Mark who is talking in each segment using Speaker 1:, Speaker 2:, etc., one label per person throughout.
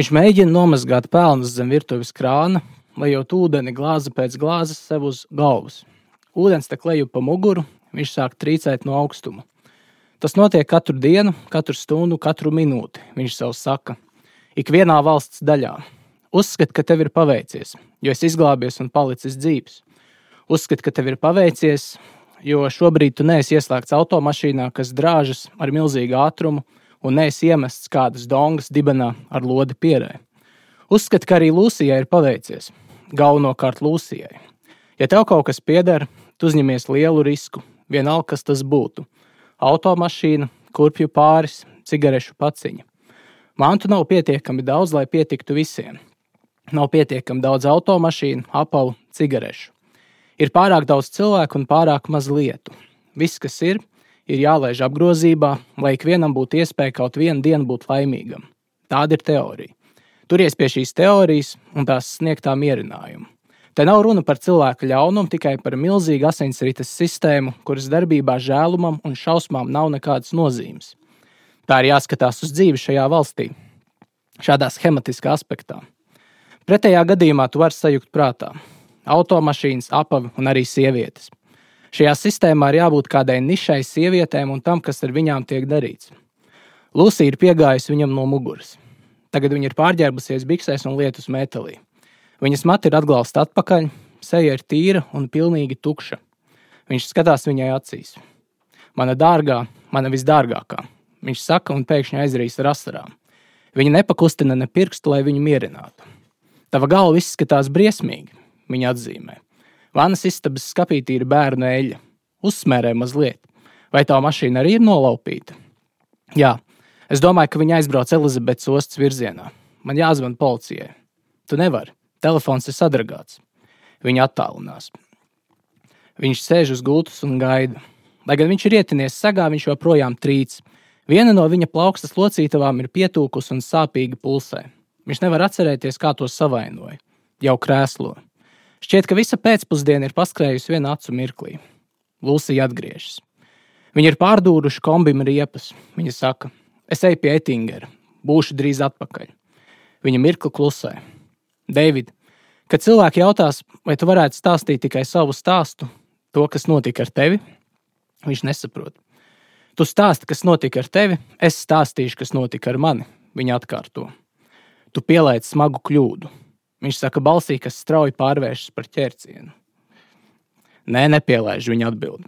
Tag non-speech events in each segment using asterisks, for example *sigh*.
Speaker 1: Viņš mēģina nomazgāt pelnus zem virtuves krāna, lejot ūdeni glāzi pēc glāzes sev uz galvas. Ūdens tek leju pa muguru, viņš sāk trīcēt no augstuma. Tas notiek katru dienu, katru stundu, katru minūti, viņš sev saka. Ikvienā valsts daļā. Uzskat, ka tev ir paveicies, jo esi izglābies un palicis dzīves. Uzskat, ka tev ir paveicies, jo šobrīd tu neesi ieslēgts automašīnā, kas drāžas ar milzīgu ātrumu, un neesi iemests kādas dongas dibenā ar lodi pierē. Uzskat, ka arī Lūsijai ir paveicies. Galvenokārt Lūsijai. Ja tev kaut kas pieder, tu uzņemies lielu risku, vienalga, kas tas būtu automašīna, kurpju pāris, cigarešu paciņa. Mantu nav pietiekami daudz, lai pietiktu visiem. Nav pietiekami daudz automašīnu, apavu, cigarešu. Ir pārāk daudz cilvēku un pārāk maz lietu. Viss, kas ir, ir jālaiž apgrozībā, lai ikvienam būtu iespēja kaut vienu dienu būt laimīgam. Tāda ir teorija. Turies pie šīs teorijas un tās sniegtā mierinājumu. Te nav runa par cilvēku ļaunumu, tikai par milzīgu asinsrites sistēmu, kuras darbībā žēlumam un šausmām nav nekādas nozīmes. Tā ir jāskatās uz dzīvi šajā valstī, šādā schematiskā aspektā. Pretējā gadījumā tu vari sajukt prātā automašīnas, apavi un arī sievietes. Šajā sistēmā ir jābūt kādai nišai sievietēm un tam, kas ar viņām tiek darīts. Lūsija ir piegājusi viņam no muguras. Tagad viņa ir pārģērbusies biksēs un lietus metālī. Viņas mati ir atglauzta atpakaļ, seja ir tīra un pilnīgi tukša. Viņš skatās viņai acīs. Mana dārgā, mana visdārgākā, viņš saka un pēkšņi aizrīs ar asarām. Viņa nepakustina ne pirkstu, lai viņu mierinātu. Tava galva izskatās briesmīgi, viņa atzīmē. Vanas istabas skapītī ir bērnu eļļa. Uzsmērē mazliet. Vai tā mašīna arī ir nolaupīta? Jā, es domāju, ka viņa aizbrauc Elizabetes ostas virzienā. Man jāzvan policijai. Tu nevari. Telefons ir sadragāts. Viņa attālinās. Viņš sēž uz gultas un gaida. Lai gan viņš ir ietinies sagā, viņš joprojām trīc. Viena no viņa plaukstas locītavām ir pietūkusi un sāpīgi pulsē. Viņš nevar atcerēties, kā to savainoja. Jau krēslo. Šķiet, ka visa pēcpusdiena ir paskrējusi vienā acu mirklī. Lūsija atgriežas. Viņi ir pārdūruši kombim riepas. Viņa saka, es eju pie Ettingera, būšu drīz atpakaļ. Viņa mirkli klusē. David, kad cilvēki jautās, vai tu varētu stāstīt tikai savu stāstu, to, kas notika ar tevi, viņš nesaprot. Tu stāsti, kas notika ar tevi, es stāstīšu, kas notika ar mani. Viņa atkārto. Tu pielaidi smagu kļūdu. Viņš saka, balsī, kas strauji pārvēršas par ķērcienu. Nē, nepielaiž, viņa atbild.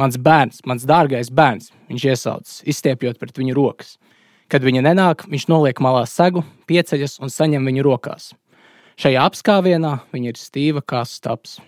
Speaker 1: Mans bērns, mans dārgais bērns, viņš iesaucas, izstiepjot pret viņu rokas. Kad viņa nenāk, viņš noliek malā segu, pieceļas un saņem viņu rokās. Šajā apskāvienā viņa ir stīva kā stāps.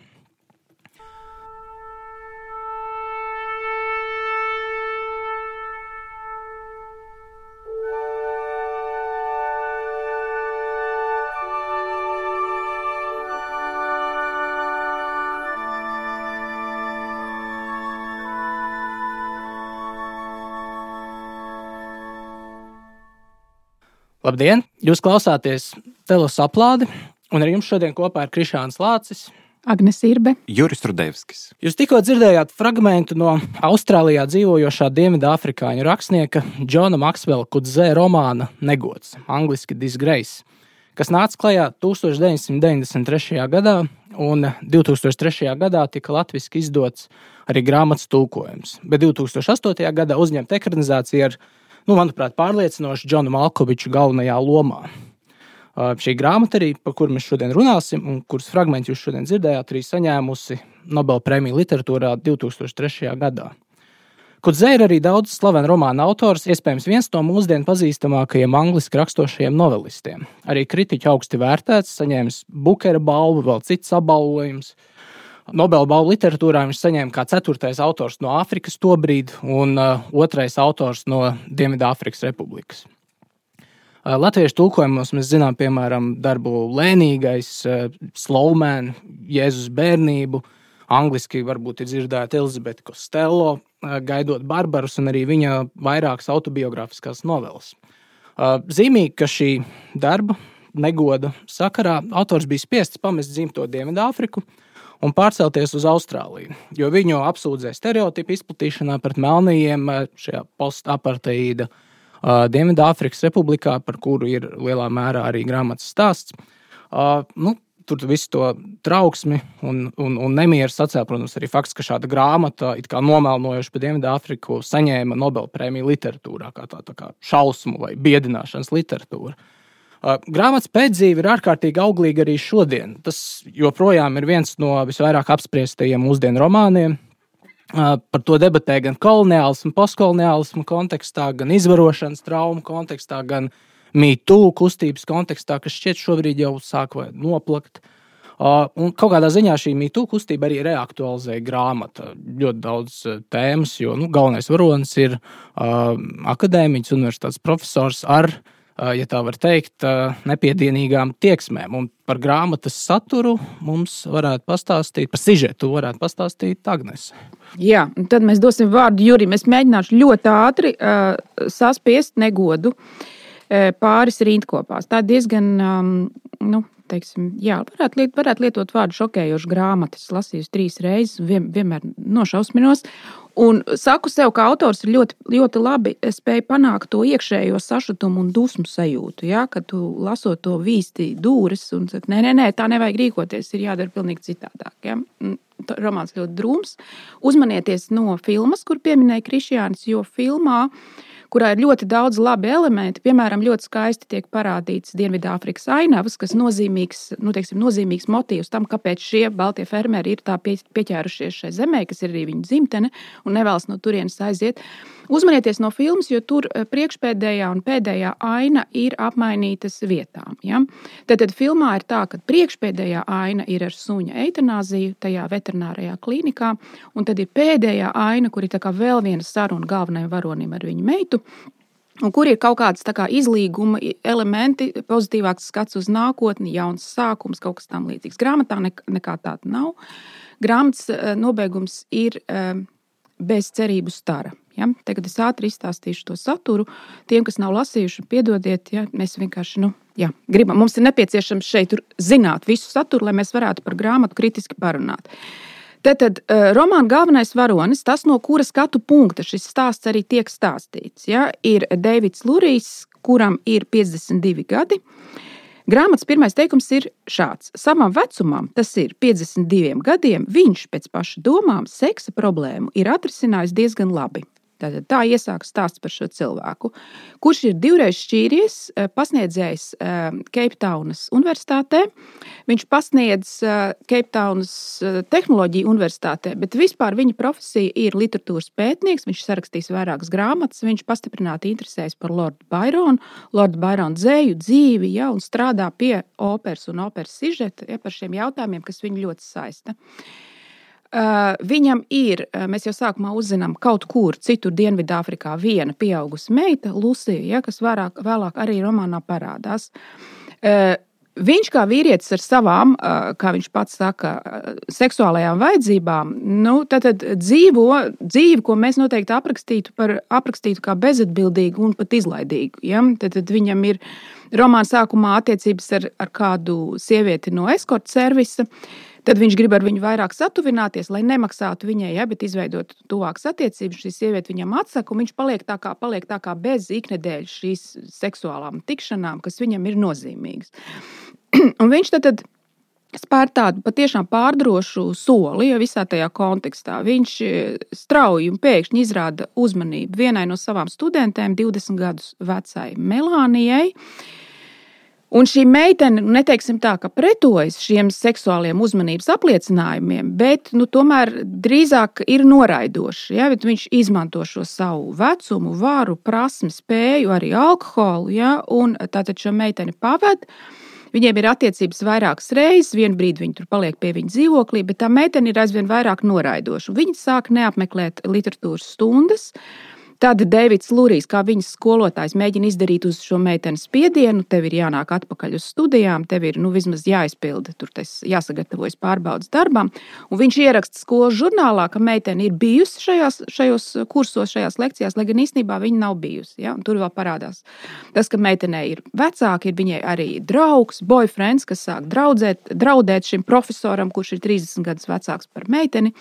Speaker 1: Labdien! Jūs klausāties Telos aplādi, Un ar jums šodien kopā ir Krišāns Lācis.
Speaker 2: Agnēs Irbe,
Speaker 3: Juris Rudevskis.
Speaker 1: Jūs tikko dzirdējāt fragment no Austrālijā dzīvojošā Dienvidāfrikāņu rakstnieka Džona Maksvela Kudzē romāna Negods, angļuiski Disgrace, kas nāca klajā 1993. gadā, un 2003. gadā tika latviešu izdots arī grāmatas tulkojums. Bet 2008. gadā uzņemta ekranizācija ar, nu, manuprāt, pārliecinošu Džonu Malkoviču galvenajā lomā. Šī grāmata, arī, par kuru mēs šodien runāsim, un kuras fragment jūs šodien dzirdējāt, arī saņēmusi Nobela prēmiju literatūrā 2003. gadā. Kudzē ir arī daudz slavenu romānu autors, iespējams, viens no mūsdienu pazīstamākajiem angļuiski raksturošajiem novelistiem. Arī kritiķi augsti vērtēts, saņēmis Bukera balvu, vēl cits apbalvojums. Nobela balvu literatūrā viņš saņēma kā ceturtais autors no Āfrikas tobrīd un uh, otrais autors no Dienvidāfrikas Republikas. Latviešu tulkojumos mēs zinām, piemēram, darbu lēnīgais, slowman, Jēzus bērnību. Angliski varbūt ir dzirdēta Elizabete Costello, gaidot Barbarus, un arī viņa vairākas autobiogrāfiskās novelas. Zīmīgi, ka šī darba negoda sakarā autors bija spiests pamest dzimto Dienvidāfriku un pārcelties uz Austrāliju, jo viņu apsūdzēja stereotipu izplatīšanā pret melnajiem šajā postaparteīda uh, Dienvidāfrikas Republikā, par kuru ir lielā mērā arī grāmatas stāsts. Uh, nu, tur visu to trauksmi un, un, un nemieru sacēla, protams, arī fakts, ka šāda grāmata, it kā nomēlojoša par Dienvidāfriku, saņēma Nobelprēmiju literatūrā, kā tā, tā kā šausmu vai biedināšanas literatūra. Uh, grāmatas pēcdzīve ir ārkārtīgi auglīga arī šodien. Tas joprojām ir viens no visvairāk apspriestajiem mūsdienu romāniem. Uh, par to debatē gan koloniālismu, postkoloniālismu kontekstā, gan izvarošanas traumu kontekstā, gan mītū kustības kontekstā, kas šķiet šobrīd jau sāk noplakt. Uh, un kaut kādā ziņā šī mītū kustība arī reaktualizēja grāmatu. Ļoti daudz tēmas, jo nu, galvenais varonis ir uh, akadēmiķis, universitātes profesors ar uh, ja tā var teikt, nepiedienīgām tieksmēm. Un par grāmatas saturu mums varētu pastāstīt, par sižetu varētu pastāstīt Agnēs.
Speaker 2: Jā, tad mēs dosim vārdu Jurim. Es mēģināšu ļoti ātri uh, saspiest negodu uh, pāris rindkopās. Tā diezgan, um, nu, teiksim, jā, varētu, liet, varētu lietot vārdu šokējošu grāmatu. Es lasīju trīs reizes, vien, vienmēr nošausminos. Un saku sev, ka autors ļoti, ļoti labi spēja panākt to iekšējo sašutumu un dusmu sajūtu. Ja? Kad tu lasot to vīsti dūris un saki, nē, nē, nē, tā nevajag rīkoties, ir jādara pilnīgi citādāk. Ja? Romāns ļoti drūms. Uzmanieties no filmas, kur pieminēja Krišjānis, jo filmā uh, kurā ir ļoti daudz labi elementi. Piemēram, ļoti skaisti tiek parādīts Dienvidāfrikas ainavas, kas nozīmīgs, nu, teiksim, nozīmīgs motīvs tam, kāpēc šie baltie fermeri ir tā pie, pieķērušies šai zemē, kas ir arī viņu dzimtene un nevēlas no turienes aiziet. Uzmanieties no filmas, jo tur eh, priekšpēdējā un pēdējā aina ir apmainītas vietām. Ja? Tad, tad filmā ir tā, ka priekšpēdējā aina ir ar suņa eitanāziju tajā veterinārajā klīnikā, un tad ir pēdējā aina, kur ir vēl viena saruna galvenajam varonim ar viņu meitu. Un kur ir kaut kādas kā, izlīguma elementi, pozitīvāks skats uz nākotni, jauns sākums, kaut kas tamlīdzīgs. Grāmatā nekā tāda nav. Grāmatas eh, nobeigums ir eh, bez cerību stara. Ja? Tagad es ātri izstāstīšu to saturu. Tiem, kas nav lasījuši, piedodiet, ja mēs vienkārši nu, jā, gribam. Mums ir nepieciešams šeit zināt visu saturu, lai mēs varētu par grāmatu kritiski parunāt. Tad, tad uh, romāna galvenais varonis, tas no kura skatu punkta šis stāsts arī tiek stāstīts, ja, ir Deivids Lurijs, kuram ir 52 gadi. Grāmatas pirmais teikums ir šāds: Savam vecumam, tas ir 52 gadiem, viņš pēc paša domām seksa problēmu ir atrisinājis diezgan labi. Tātad tā iesākas stāsts par šo cilvēku, kurš ir divreiz šķīries, eh, pasniedzējis Keiptaunas eh, universitātē. Viņš pasniedz Keiptaunas eh, tehnoloģiju universitātē, bet vispār viņa profesija ir literatūras pētnieks. Viņš sarakstīs vairākas grāmatas, viņš pastiprināti interesējas par Lordu Baironu, Lordu Baironu dzēju, dzīvi ja, un strādā pie operas un operas sižeta ja, par šiem jautājumiem, kas viņu ļoti saista. Uh, viņam ir, uh, mēs jau sākumā uzzinām, kaut kur citur Dienvidāfrikā viena pieauguša meita, Lucija, ja, kas vairāk, vēlāk arī romānā parādās. Uh, viņš kā vīrietis ar savām, kā viņš pats saka, seksuālajām vajadzībām, nu, tad, dzīvo dzīvi, ko mēs noteikti aprakstītu, par, aprakstītu kā bezatbildīgu un pat izlaidīgu. Ja? Tad, tad viņam ir romāna sākumā attiecības ar, ar kādu sievieti no eskorta servisa. Tad viņš grib ar viņu vairāk satuvināties, lai nemaksātu viņai, ja, bet izveidot tuvākas attiecības. Šī sieviete viņam atsaka, un viņš paliek tā kā, paliek tā kā bez iknedēļas šīs seksuālām tikšanām, kas viņam ir nozīmīgas. *clears throat* un viņš tad, tad spēr tādu patiešām pārdrošu soli, jo visā tajā kontekstā viņš strauji un pēkšņi izrāda uzmanību vienai no savām studentēm, 20 gadus vecai Melānijai. Un šī meitene, nu, neteiksim tā, ka pretojas šiem seksuāliem uzmanības apliecinājumiem, bet nu, tomēr drīzāk ir noraidoša. Ja? Viņš izmanto šo savu vecumu, varu, prasmi, spēju, arī alkoholu. Ja? Un tātad šo meiteni pavada. Viņiem ir attiecības vairākas reizes, vienu brīdi viņi tur paliek pie viņa dzīvoklī, bet tā meitene ir aizvien vairāk noraidoša. Viņa sāk neapmeklēt literatūras stundas. Uh, Tad Deivids Lūrijs, kā viņas skolotājs, mēģina izdarīt uz šo meiteni spiedienu. Tev ir jānāk atpakaļ uz studijām, tev ir nu, vismaz jāizpilda, tur jāsagatavojas pārbaudas darbam. Un viņš ieraksta skolas žurnālā, ka meitene ir bijusi šajās, šajos kursos, šajās lekcijās, lai gan īstenībā viņa nav bijusi. Ja? Un tur vēl parādās tas, ka meitenei ir vecāki, ir viņai arī draugs, boyfriends, kas sāk draudzēt, draudēt šim profesoram, kurš ir 30 gadus vecāks par meiteni.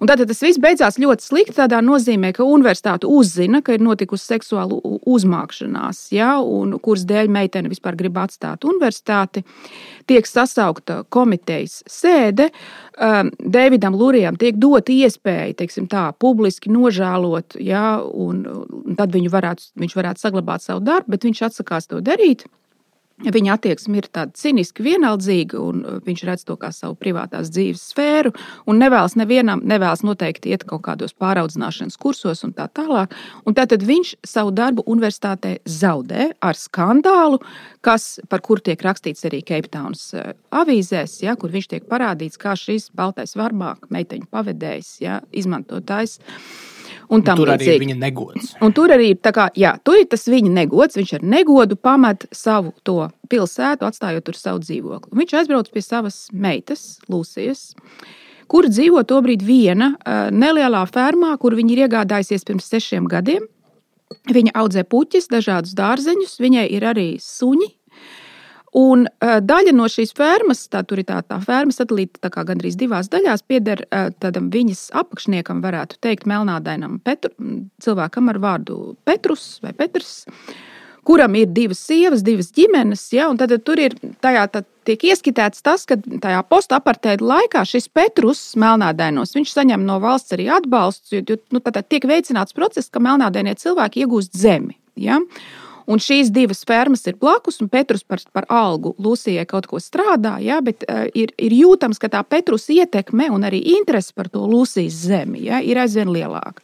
Speaker 2: Un tad tas viss beidzās ļoti slikti. Tādā nozīmē, ka universitāte uz uzzina, ka ir notikusi seksuāla uzmākšanās, ja, un kuras dēļ meitene vispār grib atstāt universitāti, tiek sasaukta komitejas sēde. Um, Davidam Lurijam tiek dota iespēja teiksim, tā, publiski nožēlot, ja, un, tad varētu, viņš varētu saglabāt savu darbu, bet viņš atsakās to darīt. Viņa attieksme ir tāda ciniska, vienaldzīga, un uh, viņš redz to kā savu privātās dzīves sfēru, un nevēlas nevienam, nevēlas noteikti iet kaut kādos pāraudzināšanas kursos un tā tālāk. Un tātad viņš savu darbu universitātē zaudē ar skandālu, kas, par kuru tiek rakstīts arī Keiptaunas uh, avīzēs, ja, kur viņš tiek parādīts kā šis baltais varmāk, meiteņu pavedējs, ja, izmantotājs.
Speaker 1: Un un tur arī ir viņa negods.
Speaker 2: Un tur arī ir, kā, jā, tur ir tas viņa negods. Viņš ar negodu pamet savu to pilsētu, atstājot tur savu dzīvokli. Un viņš aizbrauc pie savas meitas, Lūsijas, kur dzīvo tobrīd viena nelielā fermā, kur viņa ir iegādājusies pirms sešiem gadiem. Viņa audzē puķus, dažādus dārzeņus, viņai ir arī suņi, Un daļa no šīs fermas, tā tur ir tā, tā ferma sadalīta gandrīz divās daļās, pieder tādam viņas apakšniekam, varētu teikt, melnādainam Petru, cilvēkam ar vārdu Petrus vai Petrs, kuram ir divas sievas, divas ģimenes. Ja, tad tur ir tajā, tad tiek ieskicēts tas, ka tajā postapartēda laikā šis Petrus, melnādainos, viņš saņem no valsts arī atbalstu, jo nu, tiek veicināts process, ka melnādainie cilvēki iegūst zemi. Ja? Un šīs divas fermas ir blakus, un Petrus par, par algu Lūsijai kaut ko strādā, ja, bet uh, ir, ir jūtams, ka tā Petrus ietekme un arī interese par to Lūsijas zemi ja, ir aizvien lielāka.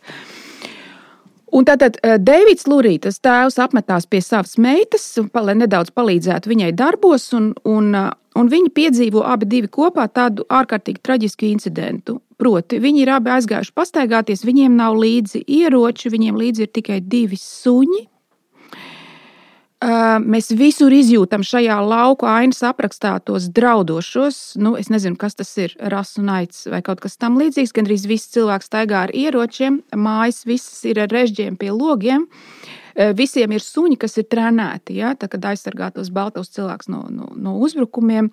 Speaker 2: Un tātad uh, Deivids Lurītas tēvs apmetās pie savas meitas, lai nedaudz palīdzētu viņai darbos, un, un, uh, un viņi piedzīvo abi divi kopā tādu ārkārtīgi traģisku incidentu. Proti, viņi ir abi aizgājuši pastaigāties, viņiem nav līdzi ieroči, viņiem līdzi ir tikai divi suņi, Mēs visur izjūtam šajā lauku ainas aprakstā tos draudošos, nu, es nezinu, kas tas ir, rasu naids vai kaut kas tam līdzīgs. Gan arī viss cilvēks staigā ar ieročiem, mājas visas ir ar režģiem pie logiem. Visiem ir suņi, kas ir trenēti, ja, tā, kad aizsargā tos baltos cilvēkus no, no, no uzbrukumiem.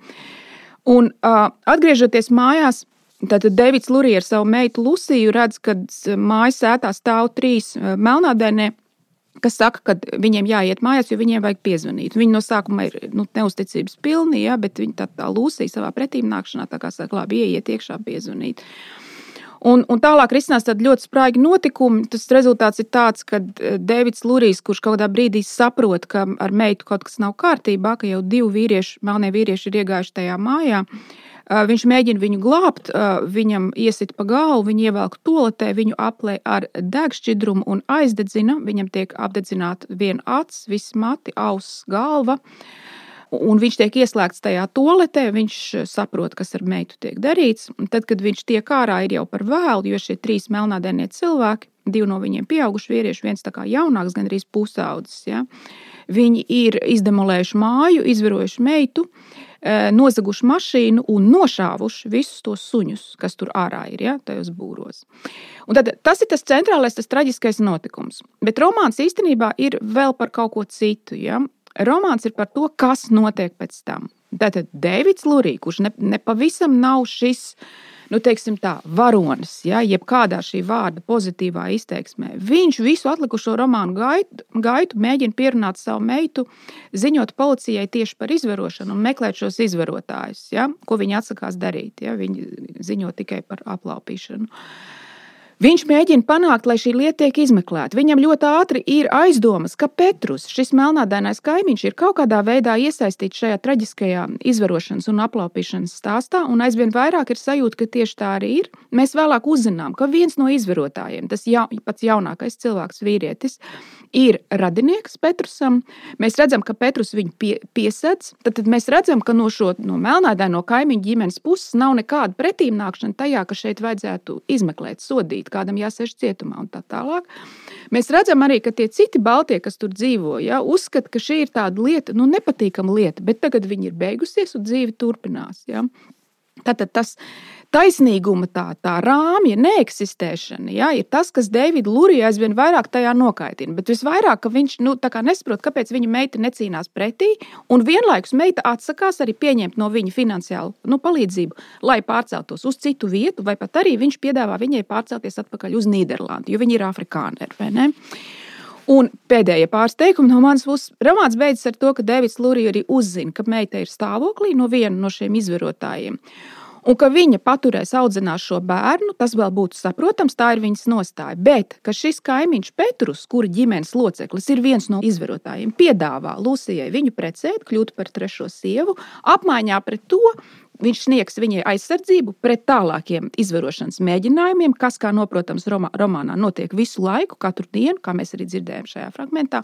Speaker 2: Un, uh, atgriežoties mājās, Tātad Deivids Lurija ar savu meitu Luciju redz, ka mājas sētā stāv trīs melnādainie kas saka, ka viņiem jāiet mājās, jo viņiem vajag piezvanīt. Viņi no sākuma ir nu, neusticības pilni, ja, bet viņi tā, tā lūsīja savā pretīm nākšanā, tā kā saka, labi, ieiet iekšā, piezvanīt. Un, un tālāk risinās ļoti spraigi notikumi. Tas rezultāts ir tāds, ka eh, Deivids Lurijs, kurš kaut kādā brīdī saprot, ka ar meitu kaut kas nav kārtībā, ka jau divi vīrieši, melnie vīrieši ir iegājuši tajā mājā, uh, Viņš mēģina viņu glābt, viņam iesit pa galvu, viņu ievelk toaletē, viņu aplē ar degšķidrumu un aizdedzina. Viņam tiek apdedzināta viena acis, viss mati, auss, galva. Un viņš tiek ieslēgts tajā toaletē, viņš saprot, kas ar meitu tiek darīts. Tad, kad viņš tiek ārā, ir jau par vēlu, jo šie trīs melnādainie cilvēki, divi no viņiem pieauguši vīrieši, viens tā kā jaunāks, gan arī pusaudzis. Ja? Viņi ir izdemolējuši māju, izvirojuši meitu. Eh, nozaguši mašīnu un nošāvuši visus tos suņus, kas tur ārā ir, ja, tajos būros. Un tad, tas ir tas centrālais, tas traģiskais notikums. Bet romāns īstenībā ir vēl par kaut ko citu. Ja. Romāns ir par to, kas notiek pēc tam. Tātad Deivids Lurija, kurš ne, ne pavisam nav šis uh, nu, teiksim, tā, varonis, ja, jeb kādā šī vārda pozitīvā izteiksmē. Viņš visu atlikušo romānu gaitu, gaitu mēģina pierunāt savu meitu, ziņot policijai tieši par izvarošanu un meklēt šos izvarotājus, ja, ko viņi atsakās darīt. Ja, viņi ziņo tikai par aplaupīšanu. Viņš mēģina panākt, lai šī lieta tiek izmeklēta. Viņam ļoti ātri ir aizdomas, ka Petrus, šis melnādainais kaimiņš, ir kaut kādā veidā iesaistīts šajā traģiskajā izvarošanas un aplaupīšanas stāstā, un aizvien vairāk ir sajūta, ka tieši tā arī ir. Mēs vēlāk uzzinām, ka viens no izvarotājiem, tas ja, pats jaunākais cilvēks, vīrietis, ir radinieks Petrusam. Mēs redzam, ka Petrus viņu pie, piesedz. Tad, tad mēs redzam, ka no šo no melnādaino kaimiņu ģimenes puses nav nekāda pretīmnākšana tajā, ka šeit vajadzētu izmeklēt, sodīt kādam jāsēž cietumā un tā tālāk. Mēs redzam arī, ka tie citi balti, kas tur dzīvo, ja, uzskata, ka šī ir tāda lieta, nu, nepatīkama lieta, bet tagad viņi ir beigusies un dzīve turpinās. Ja. Tātad tas taisnīguma tā, tā rāmja neeksistēšana ja, ir tas, kas Deividu Luriju aizvien vairāk tajā nokaitina. Bet visvairāk, viņš nu, nesaprot, kāpēc viņa meita necīnās pretī, un vienlaikus meita atsakās arī pieņemt no viņa finansiālu nu, palīdzību, lai pārceltos uz citu vietu, vai pat arī viņš piedāvā viņai pārcelties atpakaļ uz Nīderlandi, jo viņi ir afrikāņi. Un pēdējie pāris teikumi no manas puses. Romāns beidzas ar to, ka Deivids Lūrija arī uzzina, ka meita ir stāvoklī no viena no šiem izvarotājiem. Un ka viņa paturēs audzinās šo bērnu, tas vēl būtu saprotams, tā ir viņas nostāja. Bet šis kaimiņš Petrus, kura ģimenes loceklis, ir viens no izvarotājiem, piedāvā Lūsijai viņu precēt, kļūt par trešo sievu, apmaiņā pret to viņš sniegs viņai aizsardzību pret tālākiem izvarošanas mēģinājumiem, kas, kā noprotams, romā, romānā notiek visu laiku, katru dienu, kā mēs arī dzirdējām šajā fragmentā.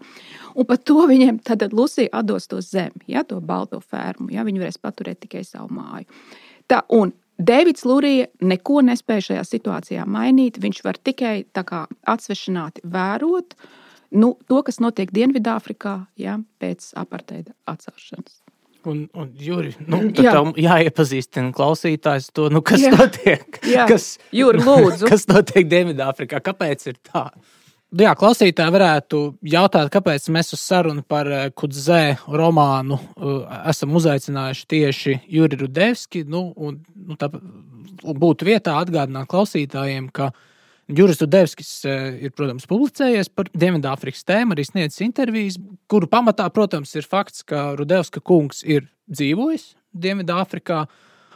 Speaker 2: Un par to viņiem tad Lucija atdos to zemi, ja, to balto fermu. Ja, viņi varēs paturēt tikai savu māju. Tā, un Deivids Lurija neko nespēja šajā situācijā mainīt. Viņš var tikai atsvešināti vērot nu, to, kas notiek Dienvidāfrikā ja, pēc aparteida atcelšanas.
Speaker 1: Un, un Juri, nu, Jā. tam jāiepazīstina klausītājs to, nu, kas Jā. notiek.
Speaker 2: Jā. Kas,
Speaker 1: Juri, lūdzu. Kas notiek Dienvidāfrikā? Kāpēc ir tā? Nu jā, klausītāji varētu jautāt, kāpēc mēs uz sarunu par eh, Kudzē romānu uh, esam uzaicinājuši tieši Juri Rudevski. Nu, un, nu, tā, būtu vietā atgādināt klausītājiem, ka Juris Rudevskis uh, ir, protams, publicējies par Dienvidāfrikas tēmu, arī sniedzis intervijas, kuru pamatā, protams, ir fakts, ka Rudevska kungs ir dzīvojis Dienvidāfrikā.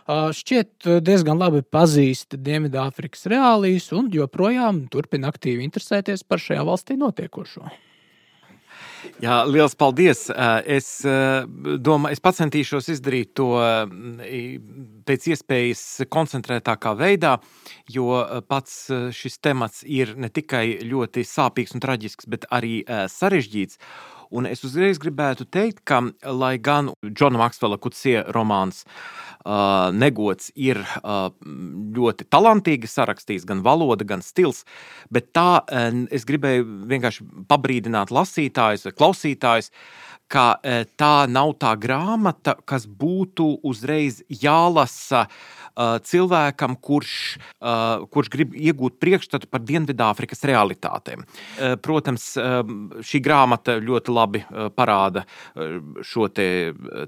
Speaker 1: Šķiet diezgan labi pazīst Dienvidāfrikas reālijas un joprojām turpina aktīvi interesēties par šajā valstī notiekošo.
Speaker 3: Jā, liels paldies. Es domāju, es centīšos izdarīt to pēc iespējas koncentrētākā veidā, jo pats šis temats ir ne tikai ļoti sāpīgs un traģisks, bet arī sarežģīts. Un es uzreiz gribētu teikt, ka, lai gan Džona Maksvela Kutsie romāns uh, Negods ir ļoti talantīgi sarakstījis, gan valoda, gan stils, bet tā es gribēju vienkārši pabrīdināt lasītājus klausītājus, ka uh, tā nav tā grāmata, kas būtu uzreiz jālasa Uh, cilvēkam, kurš, uh, kurš grib iegūt priekšstatu par Dienvidāfrikas realitātēm. Protams, šī grāmata ļoti labi parāda šo te,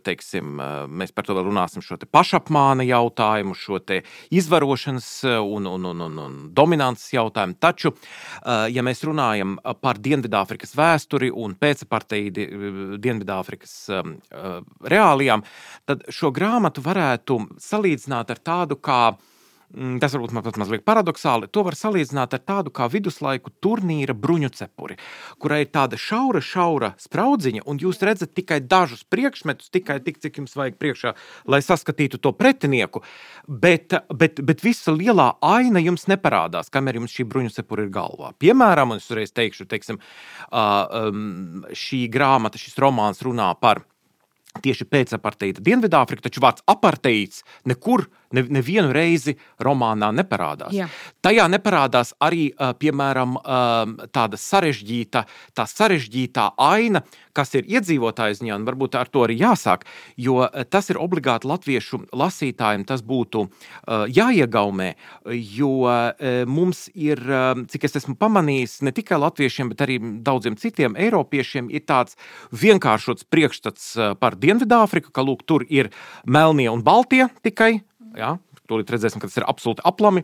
Speaker 3: teiksim, mēs par to vēl runāsim, šo te pašapmāna jautājumu, šo te izvarošanas un, un, un, un, un dominances jautājumu. Taču, ja mēs runājam par Dienvidāfrikas vēsturi un pēcaparteidi Dienvidāfrikas um, reālijām, tad šo grāmatu varētu salīdzināt ar tādu, kā mm, Tas varbūt pat mazliet paradoxāli. To var salīdzināt ar tādu kā viduslaiku turnīra bruņu cepuri, kurai ir tāda šaura, šaura spraudziņa, un jūs redzat tikai dažus priekšmetus, tikai tik, cik jums vajag priekšā, lai saskatītu to pretinieku. Bet, bet, bet visa lielā aina jums neparādās, kamēr jums šī bruņu cepura ir galvā. Piemēram, un es uzreiz teikšu, teiksim, šī grāmata, šis romāns runā par tieši pēc aparteīda Dienvidāfrika, taču vārds aparteids nekur ne, nevienu reizi romānā neparādās. Jā. Tajā neparādās arī, piemēram, tāda sarežģīta, tā sarežģītā aina, kas ir iedzīvotāju ziņā, un varbūt ar to arī jāsāk, jo tas ir obligāti latviešu lasītājiem, tas būtu jāiegaumē, jo mums ir, cik es esmu pamanījis, ne tikai latviešiem, bet arī daudziem citiem eiropiešiem ir tāds vienkāršots priekšstats par Dienvidāfriku, ka lūk, tur ir melnie un baltie tikai Ja? Tūlīt redzēsim, ka tas ir absolūti aplami.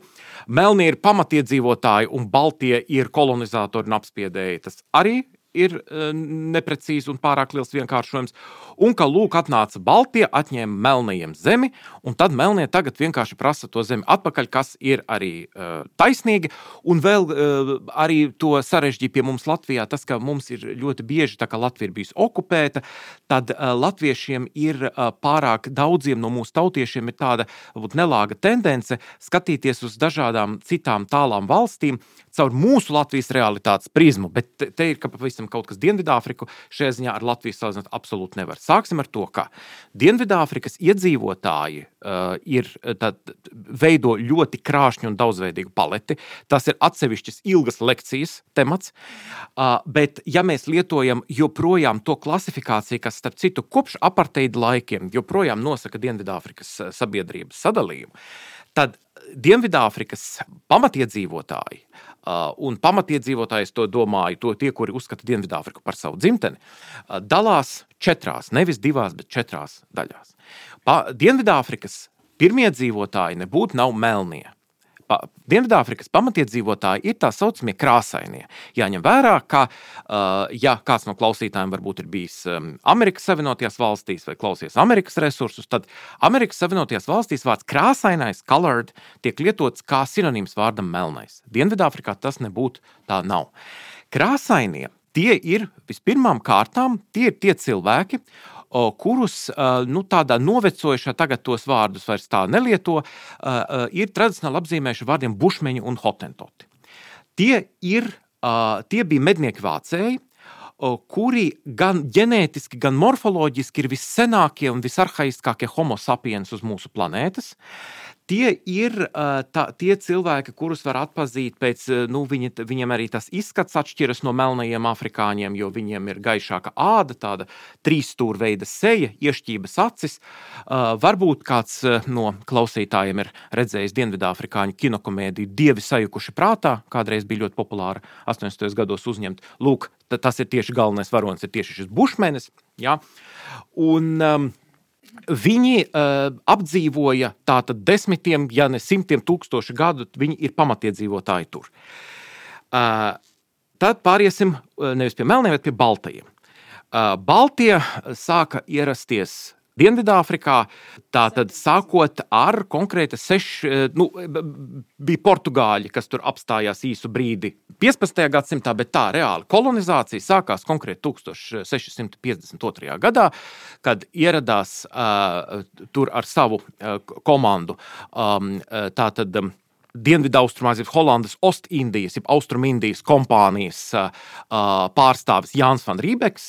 Speaker 3: Melnie ir pamatiedzīvotāji, un Baltie ir kolonizatori un apspiedēji. Tas arī ir e, neprecīzi un pārāk liels vienkāršojums. Un ka lūk, atnāca Baltija, atņēma melnajiem zemi, un tad melnie tagad vienkārši prasa to zemi atpakaļ, kas ir arī uh, taisnīgi. Un vēl uh, arī to sarežģīja pie mums Latvijā tas, ka mums ir ļoti bieži, tā kā Latvija ir bijusi okupēta, tad uh, latviešiem ir uh, pārāk daudziem no mūsu tautiešiem ir tāda būt, nelāga tendence skatīties uz dažādām citām tālām valstīm caur mūsu Latvijas realitātes prizmu. Bet te, te ir pavisam teiksim, kaut kas Dienvidāfriku šajā ziņā ar Latviju salīdzināt absolūti nevar. Sāksim ar to, ka Dienvidāfrikas iedzīvotāji uh, ir, tad, veido ļoti krāšņu un daudzveidīgu paleti. Tas ir atsevišķas ilgas lekcijas temats, uh, bet ja mēs lietojam joprojām to klasifikāciju, kas, starp citu, kopš aparteida laikiem joprojām nosaka Dienvidāfrikas sabiedrības sadalījumu, tad Dienvidāfrikas pamatiedzīvotāji, uh, un pamatiedzīvotājs to domāju, to tie, kuri uzskata Dienvidāfriku par savu dzimteni, uh, dalās četrās, nevis divās, bet četrās daļās. Pa, Dienvidāfrikas pirmie dzīvotāji nebūtu nav melnie pa, Dienvidāfrikas pamatiedzīvotāji ir tā saucamie krāsainie. Jāņem vērā, ka, uh, ja kāds no klausītājiem varbūt ir bijis um, Amerikas Savienotajās valstīs vai klausies Amerikas resursus, tad Amerikas Savienotajās valstīs vārds krāsainais, colored, tiek lietots kā sinonīms vārdam melnais. Dienvidāfrikā tas nebūtu tā nav. Krāsainie tie ir vispirmām kārtām tie, ir tie cilvēki, kurus nu, tādā novecojušā, tagad tos vārdus vairs tā nelieto, ir tradicionāli apzīmējuši vārdiem bušmeņi un hotentoti. Tie, ir, tie bija mednieki vācēji, kuri gan ģenētiski, gan morfoloģiski ir vissenākie un visarhaiskākie homo sapiens uz mūsu planētas. Uh, tie ir tā, tie cilvēki, kurus var atpazīt pēc, nu, viņi, viņiem arī tas izskats atšķiras no melnajiem afrikāņiem, jo viņiem ir gaišāka āda, tāda trīsstūrveida seja, iešķības acis. Varbūt kāds no klausītājiem ir redzējis Dienvidāfrikāņu kinokomēdiju Dievi sajukuši prātā, kādreiz bija ļoti populāra 80. gados uzņemt. Lūk, tas ir tieši galvenais varonis, ir tieši šis bušmenis. Ja? Un, um, Viņi uh, apdzīvoja tātad desmitiem, ja ne simtiem tūkstošu gadu, viņi ir pamatiedzīvotāji tur. Uh, tad pāriesim nevis pie melniem, bet pie baltajiem. Uh, Baltie sāka ierasties Dienvidāfrikā, tātad sākot ar konkrēti seši, nu, bija portugāļi, kas tur apstājās īsu brīdi 15. gadsimtā, bet tā reāli kolonizācija sākās konkrēti 1652. gadā, kad ieradās uh, tur ar savu uh, komandu. Um, tātad, um, Dienvidaustrumā, jeb Holandas Ostindijas, jeb Austrumindijas kompānijas pārstāvis Jānis Van Rībeks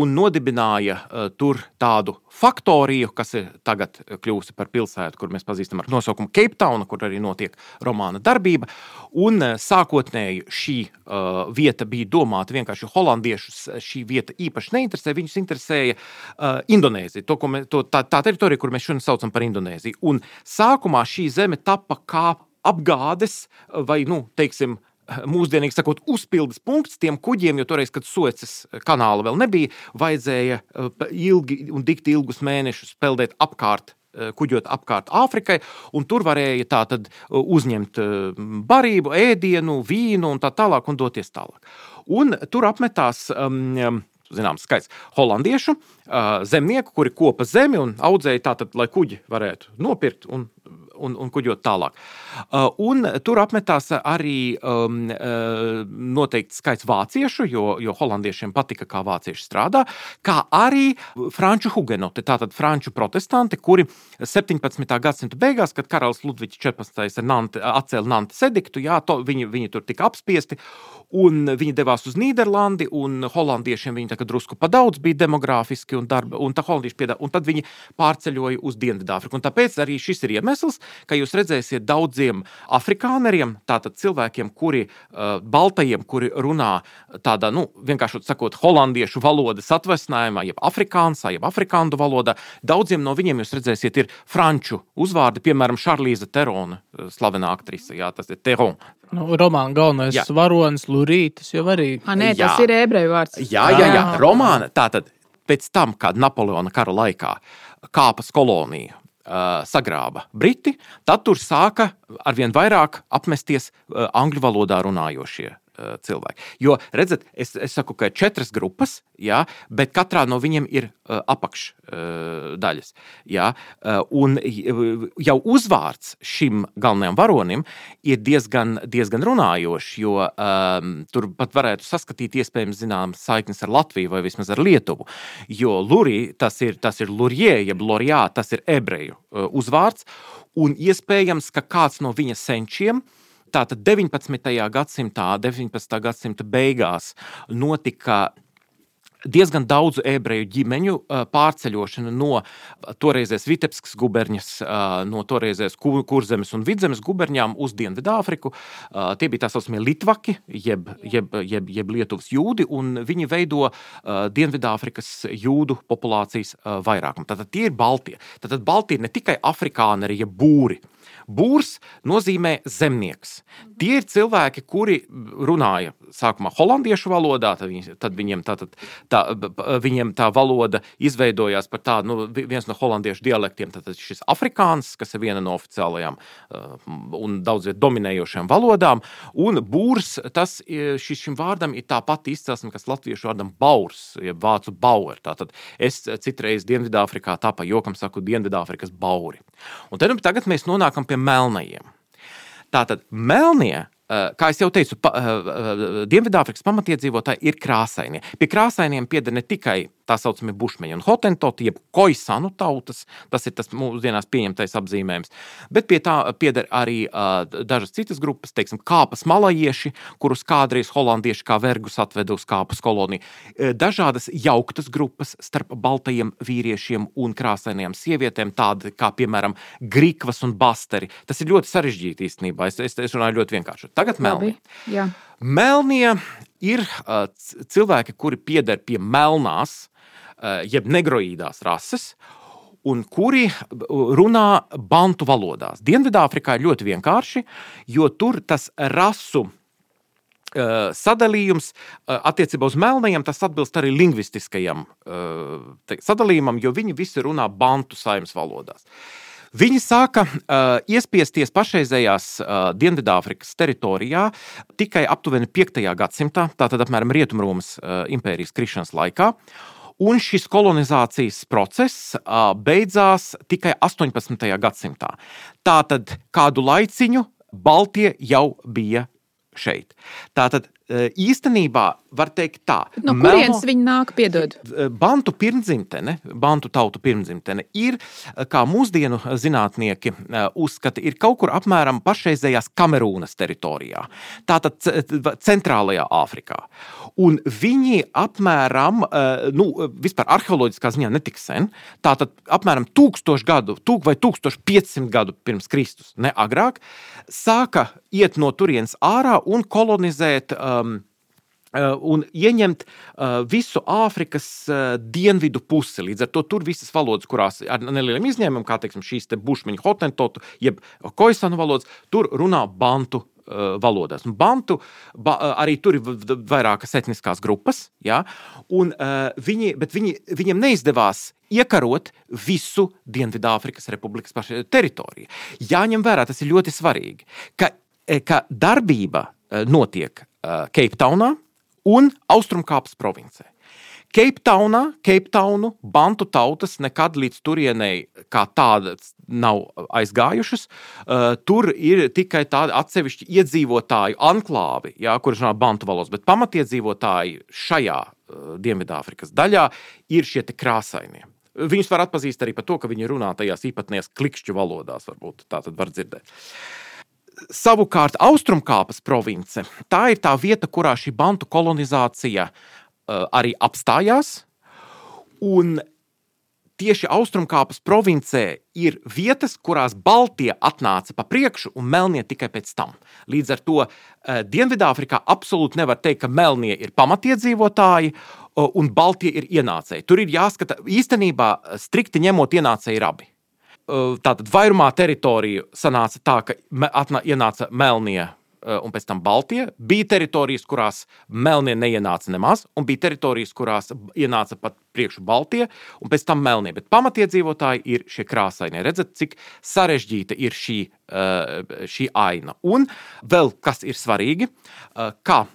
Speaker 3: un nodibināja tur tādu faktoriju, kas ir tagad kļuvusi par pilsētu, kur mēs pazīstam ar nosaukumu Cape Town, kur arī notiek romāna darbība. Un sākotnēji šī vieta bija domāta vienkārši holandiešus. Šī vieta īpaši neinteresē, viņus interesēja Indonēzija, to, mēs, to, tā, tā teritorija, kur mēs šodien saucam par Indonēziju. Un sākumā šī zeme tapa kā apgādes vai, nu, teiksim, mūsdienīgi sakot, uzpildes punkts tiem kuģiem, jo toreiz, kad Suecas kanāla vēl nebija, vajadzēja eh, ilgi un dikti ilgus mēnešus peldēt apkārt eh, kuģot apkārt Āfrikai, un tur varēja tātad eh, uzņemt barību, ēdienu, vīnu un tā tālāk un doties tālāk. Un tur apmetās um, zināms skaits holandiešu zemnieku, kuri kopa zemi un audzēja tātad, lai kuģi varētu nopirkt un un, un kuģot tālāk. Uh, un tur apmetās arī um, uh, noteikts skaits vāciešu, jo, jo holandiešiem patika, kā vācieši strādā, kā arī franču hugenoti, tātad franču protestanti, kuri 17. gadsimta beigās, kad karalis Ludvigs 14. Nanti, atcēla Nantes ediktu, jā, to, viņi, viņi tur tika apspiesti, un viņi devās uz Nīderlandi, un holandiešiem viņi drusku pa daudz bija demogrāfiski, un, darba, un, piedāvā, un tad viņi pārceļoja uz Dienvidāfriku. Un tāpēc arī šis ir iemesls, ka jūs redzēsiet daudziem afrikāneriem, tātad cilvēkiem, kuri uh, baltajiem, kuri runā tādā, nu, vienkārši sakot, holandiešu valodas atvesinājumā, jeb afrikānsā, jeb afrikāņu valodā. Daudziem no viņiem jūs redzēsiet, ir franču uzvārdi, piemēram, Šarlīza Terona, slavenā aktrise, jā, tas ir Teron.
Speaker 1: Nu, romāna galvenais jā. varonis, Lurītis jau arī.
Speaker 2: A, nē, tas jā. ir ebreju vārds.
Speaker 3: Jā, jā, jā. romāna tātad pēc tam, kad Napoleona kara laikā kāpas kolonija uh, sagrāba. Briti, tad tur sāka arvien vairāk apmesties uh, angļu valodā runājošie cilvēki. Jo, redziet, es, es saku, ka ir četras grupas, jā, bet katrā no viņiem ir uh, apakšdaļas. Uh, jā, uh, un jau uzvārds šim galvenajam varonim ir diezgan, diezgan runājošs, jo um, tur pat varētu saskatīt iespējams zināmas saiknes ar Latviju vai vismaz ar Lietuvu. Jo Lurija tas ir, tas ir Lurie, jeb Lorijā, tas ir ebreju uh, uzvārds, un iespējams, ka kāds no viņa senčiem Tātad 19. gadsimtā, 19. gadsimta beigās notika diezgan daudzu ebreju ģimeņu pārceļošana no toreizēs Vitebskas guberņas, no toreizēs Kurzemes un Vidzemes guberņām uz Dienvidāfriku. Tie bija tā saucamie Litvaki, jeb, jeb, jeb, jeb Lietuvas jūdi, un viņi veido Dienvidāfrikas jūdu populācijas vairākumu. Tātad tie ir Baltie. Tātad Baltie ir ne tikai afrikāneri, jeb būri. Būrs nozīmē zemnieks. Tie ir cilvēki, kuri runāja sākumā holandiešu valodā, tad, viņi, tad viņiem, tā, tad, tā, viņiem tā valoda izveidojās par tādu, nu, viens no holandiešu dialektiem, tad šis afrikāns, kas ir viena no oficiālajām uh, un daudzviet dominējošām valodām, un būrs, tas šis, šim vārdam ir tā pati izcelsme, kas latviešu vārdam baurs, jeb vācu bauer. Tātad es citreiz Dienvidāfrikā tā pa jokam saku Dienvidāfrikas bauri. Un tad, tagad mēs nonākam pie melnajiem. Tātad melnie kā jau teicu, pa, Dienvidāfrikas pamatiedzīvotāji ir krāsainie. Pie krāsainiem pieder ne tikai tā saucamie bušmeņi un hotentoti, jeb koisanu tautas, tas ir tas mūsdienās pieņemtais apzīmējums, bet pie tā pieder arī uh, dažas citas grupas, teiksim, kāpas malajieši, kurus kādreiz holandieši kā vergus atveda uz kāpas koloniju. Dažādas jauktas grupas starp baltajiem vīriešiem un krāsainajām sievietēm, tādi kā, piemēram, grikvas un basteri. Tas ir ļoti sarežģīti īstenībā, es, es, es runāju ļoti vienkārši. Tagad melnie. Melnie ir uh, cilvēki, kuri pieder pie melnās, jeb negroīdās rases, un kuri runā bantu valodās. Dienvidāfrikā ir ļoti vienkārši, jo tur tas rasu sadalījums attiecībā uz melnajiem, tas atbilst arī lingvistiskajam sadalījumam, jo viņi visi runā bantu saimnes valodās. Viņi sāka uh, iespiesties pašreizējās uh, Dienvidāfrikas teritorijā tikai aptuveni 5. gadsimtā, tātad apmēram Rietumromas uh, impērijas krišanas laikā. Un šis kolonizācijas process beidzās tikai 18. gadsimtā. Tātad kādu laiciņu Baltie jau bija šeit. Tātad īstenībā var teikt tā.
Speaker 2: No kurienes viņi nāk, piedod?
Speaker 3: Bantu pirmdzimtene, bantu tautu pirmdzimtene ir, kā mūsdienu zinātnieki uzskata, ir kaut kur apmēram pašreizējās Kamerūnas teritorijā. Tātad centrālajā Āfrikā. Un viņi apmēram, nu, vispār arheoloģiskā ziņā netik sen, tātad apmēram tūkstošu gadu, tūk vai 1500 gadu pirms Kristus, ne agrāk, sāka iet no turienes ārā un kolonizēt um, uh, un ieņemt uh, visu Āfrikas uh, dienvidu pusi. Līdz ar to tur visas valodas, kurās ar nelieliem izņēmumiem, kā teiksim, šīs te bušmiņu hotentotu, jeb koisanu valodas, tur runā bantu valodās. Un bantu ba, arī tur ir vairākas etniskās grupas, ja, un, uh, viņi, bet viņi, viņiem neizdevās iekarot visu Dienvidāfrikas Republikas teritoriju. Jāņem vērā, tas ir ļoti svarīgi, ka, ka darbība notiek Keiptaunā un Austrumkāpas provincē. Keiptaunā, Keiptaunu bantu tautas nekad līdz turienei kā tādas nav aizgājušas. Uh, tur ir tikai tādi atsevišķi iedzīvotāju anklāvi, jā, kurš runā bantu valodas, bet pamatiedzīvotāji šajā uh, Dienvidāfrikas daļā ir šie krāsainie. Viņus var atpazīt arī par to, ka viņi runā tajās īpatnējās klikšķu valodās, varbūt tā tad var dzirdēt. Uh, Savukārt, Austrumkāpas province tā ir tā vieta, kurā šī bantu kolonizācija uh, arī apstājās. Un tieši Austrumkāpas provincē ir vietas, kurās Baltija atnāca pa priekšu un Melnie tikai pēc tam. Līdz ar to uh, Dienvidāfrikā absolūti nevar teikt, ka Melnie ir pamatiedzīvotāji uh, un Baltija ir ienācēji. Tur ir jāskata, īstenībā strikti ņemot, ienācēji ir abi. Eh, tātad vairumā teritoriju sanāca tā, ka atnā, ienāca Melnie eh, un pēc tam Baltija. Bija teritorijas, kurās Melnie neienāca nemaz, un bija teritorijas, kurās ienāca pat priekšu Baltija un pēc tam Melnie. Bet pamatiedzīvotāji ir šie krāsainie. Redzat, cik sarežģīta ir šī, eh, šī aina. Un vēl kas ir svarīgi, kā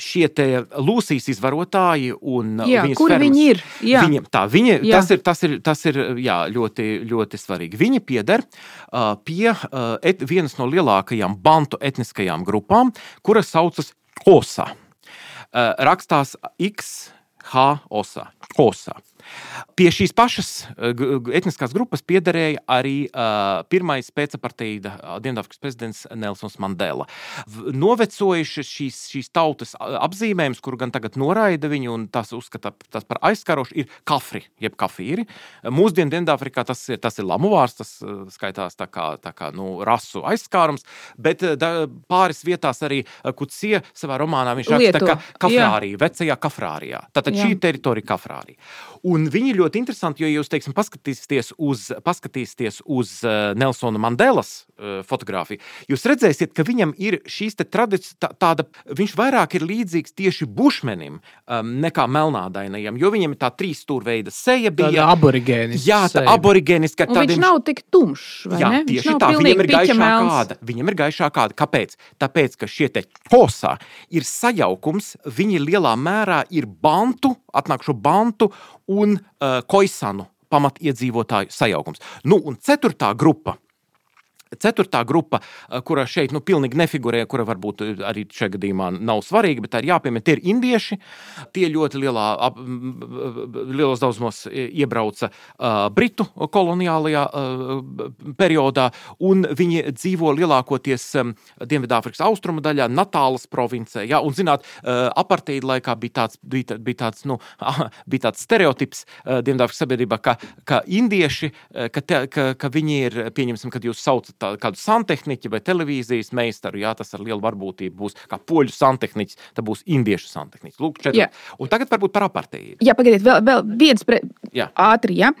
Speaker 3: šie Lūsijas izvarotāji un
Speaker 2: eh, jā, kur fermas, viņi ir. Jā.
Speaker 3: Viņiem, tā, viņi, jā. tas ir, tas ir, tas ir jā, ļoti, ļoti svarīgi. Viņi pieder uh, pie uh, et, vienas no lielākajām bantu etniskajām grupām, kuras saucas Osa. Uh, rakstās X, H, Osa. Osa. Pie šīs pašas etniskās grupas piederēja arī uh, pirmais pēcapartīda Dienvidāfrikas prezidents Nelsons Mandela. Novecojuši šīs, šīs tautas apzīmējums, kuru gan tagad noraida viņu un tas uzskata tas par aizskarošu, ir kafri, jeb kafīri. Mūsdienu Dienvidāfrikā tas ir, tas ir lamu vārds, tas skaitās tā kā, tā kā nu, rasu aizskārums, bet da, pāris vietās arī Kucie savā romānā viņš raksta, ka kafrārija, vecajā kafrārijā. Tātad Jā. šī teritorija kafrārija. Un viņi ļoti interesanti, jo jūs, teiksim, paskatīsieties uz, paskatīsieties uz uh, Nelsona Mandelas uh, fotografiju, jūs redzēsiet, ka viņam ir šīs tradīcijas, tā, tāda, viņš vairāk ir līdzīgs tieši bušmenim um, nekā melnādainajam, jo viņam ir tā trīs stūrveida seja bija.
Speaker 1: Tāda aborigēniska.
Speaker 3: Jā, tā aborigēniska.
Speaker 2: Tādiem... Viņš nav tik tumšs, vai
Speaker 3: jā,
Speaker 2: ne?
Speaker 3: Tieši tā, viņam ir gaišā kāda. Viņam ir gaišā kāda. Kāpēc? Tāpēc, ka šie te kosā ir sajaukums, viņi lielā mērā ir bantu, atnākšu bantu un uh, koisanu pamatiedzīvotāju sajaukums. Nu, un ceturtā grupa Ceturtā grupa, eh, kura šeit nu, pilnīgi nefigurē, kura varbūt arī šajā gadījumā nav svarīga, bet tā ir jāpiemina, tie ir indieši. Tie ļoti lielā, ap, lielos daudzumos iebrauca uh, Britu koloniālajā uh, periodā, un viņi dzīvo lielākoties um, Dienvidāfrikas austrumu daļā, Natālas provincē. Ja? Un, zināt, uh, aparteida laikā bija tāds, bija, bija tāds, nu, *laughs* bija tāds stereotips uh, Dienvidāfrikas sabiedrībā, ka, ka indieši, ka, te, ka, ka viņi ir, pieņemsim, kad jūs saucat tā, kādu santehniķu vai televīzijas meistaru, jā, tas ar lielu varbūtību būs kā poļu santehniķis, tad būs indiešu santehniķis. Lūk, četri. Jā. Un tagad varbūt par apartīdu.
Speaker 2: Jā, pagaidiet, vēl, vēl viens pre... jā. ātri, jā.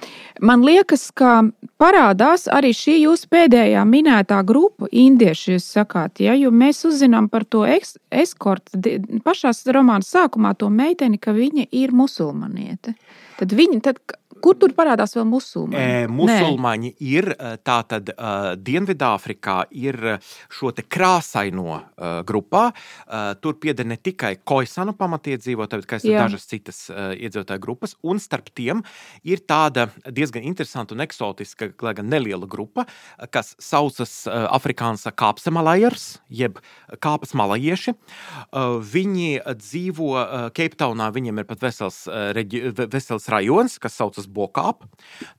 Speaker 2: Man liekas, ka parādās arī šī jūsu pēdējā minētā grupa, indieši, jūs sakāt, ja, jo mēs uzzinām par to eskortu pašā romāna sākumā to meiteni, ka viņa ir musulmaniete. Tad viņa, tad Kur tur parādās vēl musulmaņi?
Speaker 3: E, musulmaņi Nē. ir tā tad uh, Dienvidāfrikā ir šo te krāsaino uh, grupā. Uh, tur pieder ne tikai koisanu pamatiedzīvotāji, bet arī dažas citas uh, iedzīvotāju grupas. Un starp tiem ir tāda diezgan interesanta un eksotiska, lai gan neliela grupa, kas saucas uh, Afrikānsa kāpsemalajers, jeb kāpas malajieši. Uh, viņi dzīvo uh, Keiptaunā, viņiem ir pat vesels, uh, reģi, vesels rajons, kas saucas Bokāp.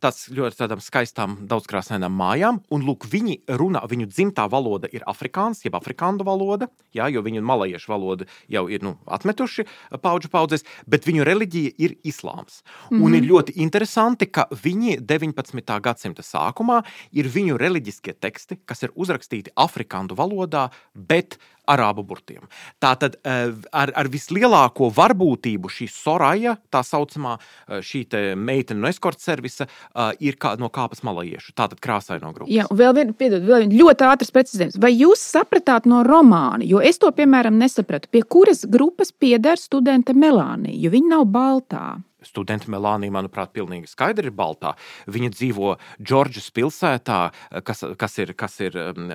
Speaker 3: Tas ļoti skaistām, daudzkrāsainām mājām. Un, lūk, viņi runā, viņu dzimtā valoda ir afrikāns, jeb afrikāņu valoda, jā, jo viņu malajiešu valodu jau ir nu, atmetuši paudžu paudzes, bet viņu reliģija ir islāms. Mm -hmm. Un ir mhm. ļoti interesanti, ka viņi 19. gadsimta sākumā ir viņu reliģiskie teksti, kas ir uzrakstīti afrikāņu valodā, bet arābu burtiem. Tātad eh, ar, ar vislielāko varbūtību šī soraja, tā saucamā eh, šī meitene no eskorta servisa, eh, ir kā, no kāpas malajiešu, tātad krāsaino grupas.
Speaker 2: Jā, vēl viena, piedod, vēl viena ļoti ātras precizējums. Vai jūs sapratāt no romāna, jo es to, piemēram, nesapratu, pie kuras grupas pieder studente Melānija, jo viņa nav baltā?
Speaker 3: Studenta Melānija, manuprāt, pilnīgi skaidri ir baltā. Viņa dzīvo Džordžas pilsētā, kas, kas ir, kas ir um,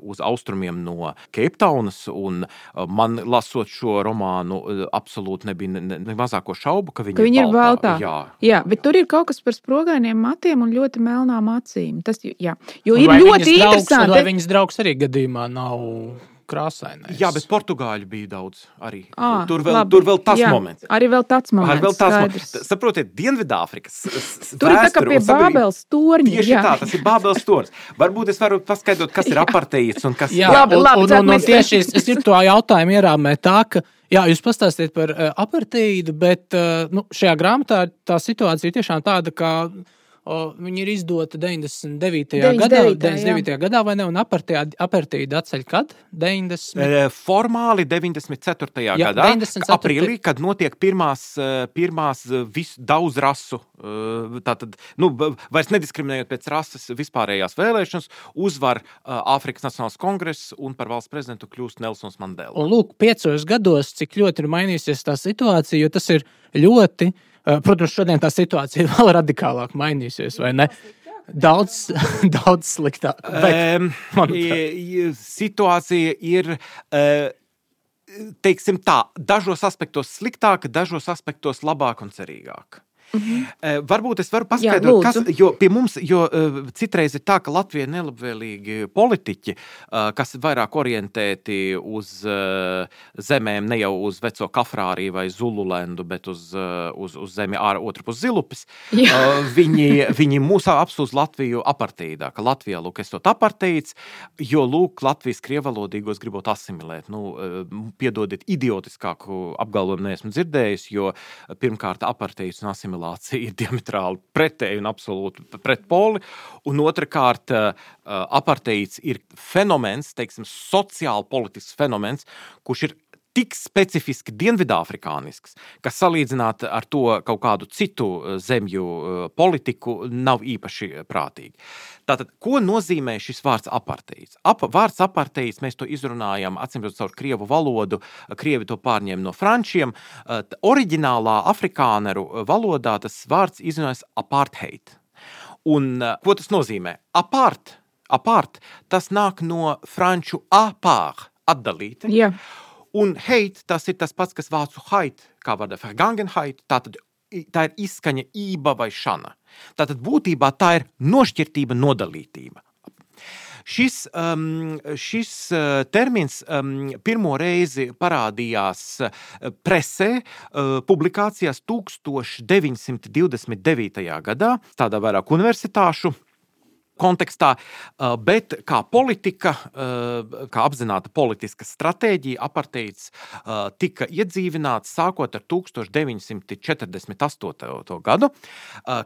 Speaker 3: uz austrumiem no Keiptaunas. Uh, man, lasot šo romānu, uh, absolūti nebija ne, ne mazāko šaubu, ka viņa,
Speaker 2: ka viņa ir baltā.
Speaker 3: Jā.
Speaker 2: jā, bet tur ir kaut kas par spogainiem matiem un ļoti melnām acīm. Tas, jā. Jo ir vai ļoti interesanti.
Speaker 1: Vai viņas draugs arī gadījumā nav krāsainais.
Speaker 3: Jā, bet portugāļu bija daudz arī. À, tur, vēl, labi. tur vēl tas jā, moments.
Speaker 2: Arī vēl tāds moments. Arī vēl tāds
Speaker 3: moments. Saprotiet, Dienvidāfrikas.
Speaker 2: Tur ir tā kā pie Bābeles torņa.
Speaker 3: Tieši jā. tā, tas ir Bābeles tornis. Varbūt es varu paskaidrot, kas ir aparteīds un kas
Speaker 1: jā, labi, labi, un, un, un, un tieši es, es ir to jautājumu ierāmē tā, ka Jā, jūs pastāstījat par uh, apartīdu, bet uh, nu, šajā grāmatā tā situācija tiešām tāda, ka Viņa ir izdota 99. 99. gadā, 99. Jā. gadā vai ne? Un apartīda atceļ kad? 90.
Speaker 3: E, formāli 94. Jā, gadā, 94. aprīlī, kad notiek pirmās, pirmās vis, daudz rasu, tātad, nu, vairs nediskriminējot pēc rases vispārējās vēlēšanas, uzvar Āfrikas Nacionālās kongress un par valsts prezidentu kļūst Nelsons Mandela.
Speaker 1: Un lūk, piecos gados, cik ļoti ir mainījusies tā situācija, jo tas ir ļoti protams, šodien tā situācija *laughs* vēl radikālāk mainījusies, vai ne? Daudz, *laughs* daudz sliktāk.
Speaker 3: Um, situācija ir. Uh, Teiksim tā, dažos aspektos sliktāk, dažos aspektos labāk un cerīgāk. Mm -hmm. Varbūt es varu paskaidrot, Jā, kas, jo pie mums, jo citreiz ir tā, ka Latvija ir nelabvēlīgi politiķi, kas vairāk orientēti uz zemēm, ne jau uz veco kafrāriju vai zululendu, bet uz, uz, uz zemi ārā otru pus zilupes. Jā. Viņi, viņi mūs apsūdz Latviju apartīdā, ka Latvijā, lūk, esot apartīds, jo, lūk, Latvijas krievalodīgos gribot asimilēt. Nu, piedodiet, idiotiskāku apgalvojumu neesmu dzirdējis, jo pirmkārt apartīds un asimilācija asimilācija ir diametrāli pretēji un absolūti pretpoli. Un otrkārt, eh, aparteids ir fenomens, teiksim, sociāli politisks fenomens, kurš ir tik specifiski dienvidāfrikānisks, ka salīdzināt ar to kaut kādu citu eh, zemju eh, politiku nav īpaši prātīgi. Tātad, ko nozīmē šis vārds aparteids? Ap, vārds aparteids mēs to izrunājam, atcīmredzot, caur krievu valodu. Krievi to pārņēma no frančiem. Eh, oriģinālā afrikāneru valodā tas vārds izrunājas apartheid. Un, ko tas nozīmē? Apart, apart, tas nāk no franču apār, atdalīta.
Speaker 2: Yeah.
Speaker 3: Un heit tas ir tas pats, kas vācu hait, kā vārdā vergangenheit, tātad tā ir izskaņa ība vai šana. Tātad būtībā tā ir nošķirtība, nodalītība. Šis, um, šis uh, termins um, pirmo reizi parādījās uh, presē, uh, publikācijās 1929. gadā, tādā vairāk universitāšu kontekstā, eh, bet kā politika, eh, kā apzināta politiska stratēģija, aparteids eh, tika iedzīvināts sākot ar 1948. gadu,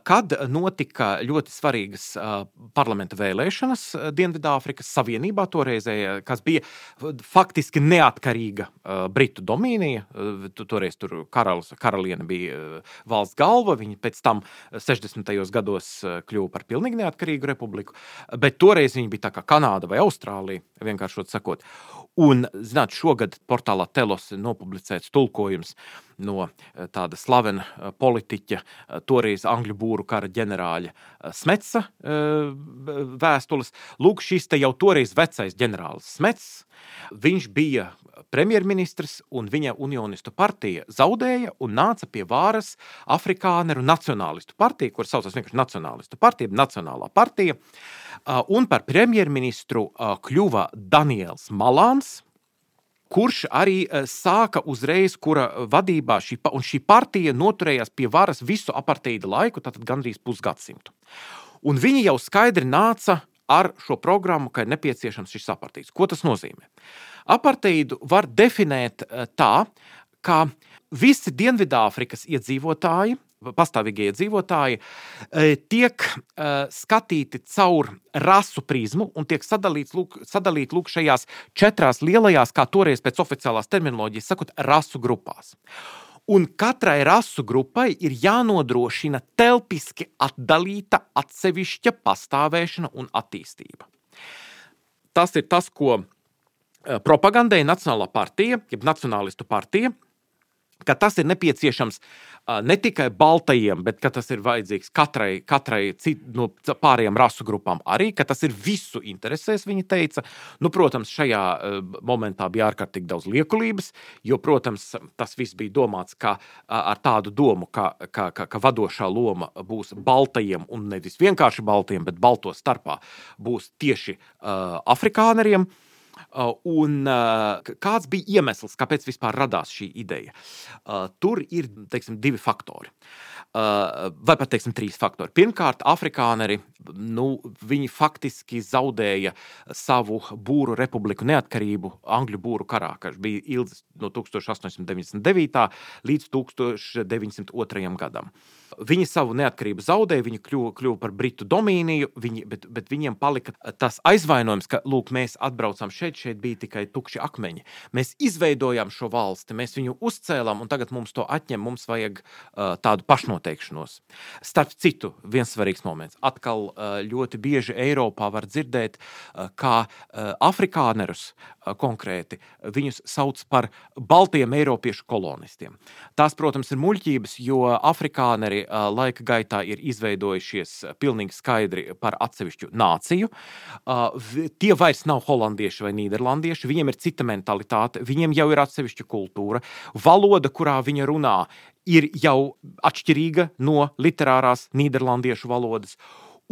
Speaker 3: kad notika ļoti svarīgas parlamenta vēlēšanas Dienvidāfrikas Savienībā, toreizējā, kas bija faktiski neatkarīga Britu domīnija. Toreiz tur karalis, karaliene bija valsts galva, viņa pēc tam 60. gados kļuva par pilnīgi neatkarīgu republiku republiku, bet toreiz viņi bija kā Kanāda vai Austrālija, vienkārši sakot. Un, zināt, šogad portālā Telos ir nopublicēts tulkojums no eh, tāda slavena eh, politiķa, eh, toreiz Angļu būru kara ģenerāļa Smetsa vēstules. Lūk, šis te jau toreiz vecais ģenerālis Smets, viņš bija premjerministrs un viņa unionistu partija zaudēja un nāca pie vāras afrikāneru nacionālistu partija, kur saucas vienkārši nacionālistu partija, nacionālā partija. Un par premjerministru kļuva Daniels Malāns, kurš arī sāka uzreiz, kura vadībā šī, šī partija noturējās pie varas visu aparteida laiku, tātad gandrīz pusgadsimtu. Un viņi jau skaidri nāca ar šo programmu, ka ir nepieciešams šis aparteids. Ko tas nozīmē? Aparteidu var definēt tā, ka visi Dienvidāfrikas iedzīvotāji, pastāvīgie iedzīvotāji, eh, tiek eh, skatīti caur rasu prizmu un tiek sadalīti lūk, sadalīt, lūk šajās četrās lielajās, kā toreiz pēc oficiālās terminoloģijas sakot, rasu grupās. Un katrai rasu grupai ir jānodrošina telpiski atdalīta atsevišķa pastāvēšana un attīstība. Tas ir tas, ko Eh, propagandai Nacionālā partija, jeb Nacionālistu partija, ka tas ir nepieciešams ne tikai baltajiem, bet tas ir vajadzīgs katrai, katrai cit, no pārējām rasu grupām arī, ka tas ir visu interesēs, viņa teica. Nu, protams, šajā momentā bija ārkārtīgi daudz liekulības, jo, protams, tas viss bija domāts kā, ar tādu domu, ka, ka, ka, ka vadošā loma būs baltajiem un nevis vienkārši baltajiem, bet balto starpā būs tieši uh, afrikāneriem. Uh, un uh, kāds bija iemesls, kāpēc vispār radās šī ideja? Uh, tur ir teiksim, divi faktori. Vai pat teiksim, trīs faktori. Pirmkārt, afrikāneri nu, faktiski zaudēja savu būru republiku neatkarību Angļu būru karā, kas bija ilgs no 1899. līdz 1902. gadam. Viņi savu neatkarību zaudēja, viņi kļuva, kļuva par britu domīniju, viņi, bet, bet viņiem palika tas aizvainojums, ka lūk, mēs atbraucām šeit, šeit bija tikai tukši akmeņi. Mēs izveidojām šo valsti, mēs viņu uzcēlām, un tagad mums to atņem. Mums vajag uh, tādu pašnoteikšanos. Starp citu, viens svarīgs moments. Atkal uh, ļoti bieži Eiropā var dzirdēt, uh, kā uh, afrikānerus konkrēti, viņus sauc par baltiem eiropiešu kolonistiem. Tās, protams, ir muļķības, jo afrikāneri laika gaitā ir izveidojušies pilnīgi skaidri par atsevišķu nāciju. Tie vairs nav holandieši vai nīderlandieši, viņiem ir cita mentalitāte, viņiem jau ir atsevišķa kultūra, valoda, kurā viņi runā, ir jau atšķirīga no literārās nīderlandiešu valodas.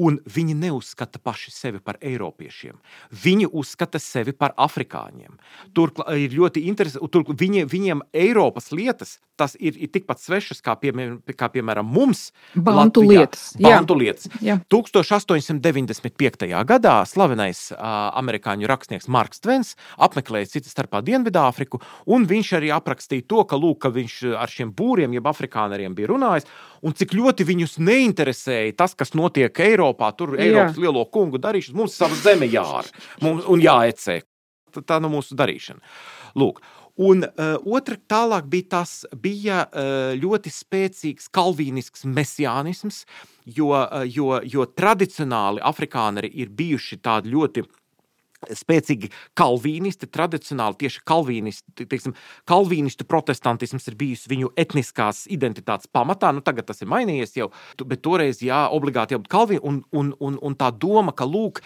Speaker 3: Un viņi neuzskata paši sevi par eiropiešiem. Viņi uzskata sevi par afrikāņiem. Turklāt ir ļoti interesanti, ka viņi, viņiem Eiropas lietas tas ir, ir tikpat svešas kā, piemēram, kā piemēram mums.
Speaker 2: Bantu
Speaker 3: Latvijā.
Speaker 2: lietas.
Speaker 3: Bantu
Speaker 2: Jā.
Speaker 3: lietas.
Speaker 2: Jā.
Speaker 3: 1895. gadā slavenais uh, amerikāņu rakstnieks Marks Tvens apmeklēja citas starpā Dienvidāfriku, un viņš arī aprakstīja to, ka, lūk, ka viņš ar šiem būriem, jeb afrikāneriem bija runājis, un cik ļoti viņus neinteresēja tas, kas notiek Eiropā, tur Eiropas Jā. lielo kungu darīšanas, mums sava zeme jār mums, un jāecē. Tā nav mūsu darīšana. Lūk, Un uh, otra tālāk bija tas, bija uh, ļoti spēcīgs kalvīnisks mesiānisms, jo, uh, jo, jo tradicionāli afrikāneri ir bijuši tādi ļoti spēcīgi kalvīnisti, tradicionāli tieši kalvīnisti, teiksim, kalvīnistu protestantisms ir bijis viņu etniskās identitātes pamatā. Nu, tagad tas ir mainījies jau, bet toreiz jā, obligāti jābūt kalvīni. Un, un, un, un tā doma, ka lūk,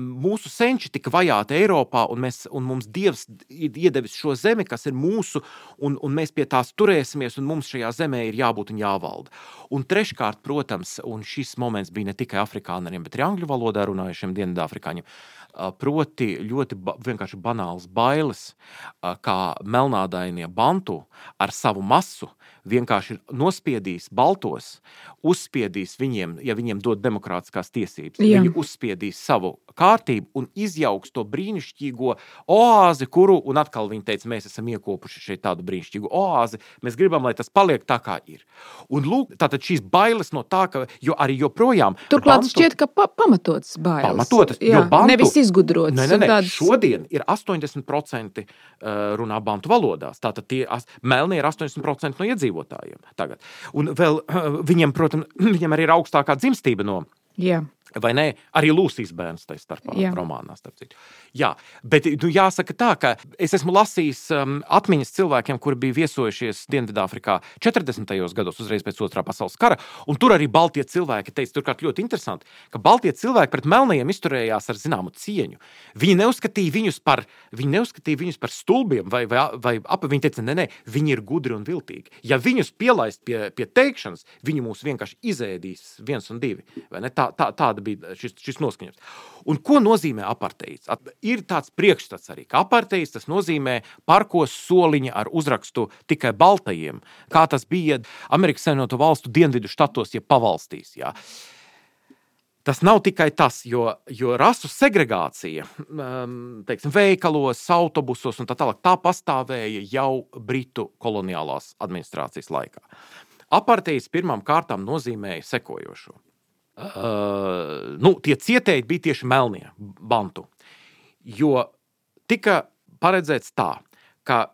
Speaker 3: mūsu senči tika vajāti Eiropā, un, mēs, un mums Dievs ir iedevis šo zemi, kas ir mūsu, un, un mēs pie tās turēsimies, un mums šajā zemē ir jābūt un jāvalda. Un treškārt, protams, un šis moments bija ne tikai afrikāņiem, bet arī angļu valodā runājušiem dienvidāfrikāņiem proti ļoti ba vienkārši banāls bailes, kā melnādainie bantu ar savu masu vienkārši nospiedīs baltos, uzspiedīs viņiem, ja viņiem dod demokrātiskās tiesības, Jā. viņi uzspiedīs savu kārtību un izjauks to brīnišķīgo oāzi, kuru, un atkal viņi teica, mēs esam iekopuši šeit tādu brīnišķīgu oāzi, mēs gribam, lai tas paliek tā, kā ir. Un lūk, tātad šīs bailes no tā, ka, jo arī joprojām.
Speaker 2: Turklāt bantu, šķiet, ka pa pamatotas bailes.
Speaker 3: Pamatotas,
Speaker 2: Jā,
Speaker 3: jo bantu,
Speaker 2: nevis izgudrotas.
Speaker 3: Nē, nē, nē.
Speaker 2: Tādas...
Speaker 3: Šodien ir 80% runā bantu valodās. Tātad tie melnie ir 80% no iedzīvotājiem tagad. Un vēl *clears throat* viņiem, protams, *clears throat* viņiem arī ir augstākā dzimstība no.
Speaker 2: Jā.
Speaker 3: Vai ne? Arī Lūsijas bērns tajā starpā, Jā. romānā. Starp citu. Jā, bet nu, jāsaka tā, ka es esmu lasījis um, atmiņas cilvēkiem, kuri bija viesojušies Dienvidāfrikā 40. gados, uzreiz pēc otrā pasaules kara. Tur arī Baltie cilvēki teica, turklāt ļoti interesanti, ka Baltie cilvēki pret melnajiem izturējās ar zināmu cieņu. Viņi neuzskatīja viņus par, viņi neuzskatīja viņus par stulbiem vai, vai, vai ap, viņi teica, nē, nē, viņi ir gudri un viltīgi. Ja viņus pielaist pie, pie teikšanas, viņi mūs vienkārši izēdīs viens un divi. Tā, tā, tāda bija šis, šis noskaņojums. Un ko nozīmē aparteids? Ir tāds priekšstats arī, ka aparteids tas nozīmē parkos soliņa ar uzrakstu tikai baltajiem, kā tas bija Amerikas Savienoto Valstu dienvidu štatos, ja pavalstīs. Jā. Tas nav tikai tas, jo, jo rasu segregācija, um, teiksim, veikalos, autobusos un tā tālāk, tā pastāvēja jau Britu koloniālās administrācijas laikā. Aparteids pirmām kārtām nozīmēja sekojošo. Uh, nu, tie cietēji bija tieši melnie, bantu. Jo tika paredzēts tā, ka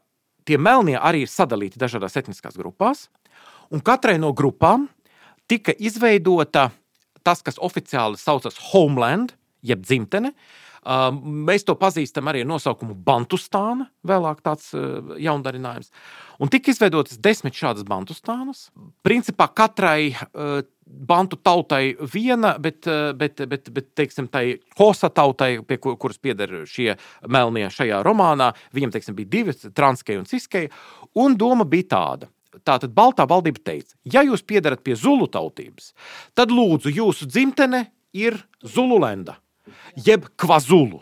Speaker 3: tie melnie arī ir sadalīti dažādās etniskās grupās, un katrai no grupām tika izveidota tas, kas oficiāli saucas Homeland, jeb dzimtene. Uh, mēs to pazīstam arī ar nosaukumu Bantustāna, vēlāk tāds uh, jaundarinājums. Un tika izveidotas desmit šādas Bantustānas. Principā katrai bantu tautai viena, bet, eh, bet, bet, bet teiksim, tai Hosa tautai, pie kur, kuras pieder šie melnie šajā romānā, viņiem teiksim, bija divi, Transkei un Ciskei, un doma bija tāda. Tātad Baltā valdība teica, ja jūs piedarat pie Zulu tautības, tad lūdzu, jūsu dzimtene ir Zululenda, jeb Kvazulu.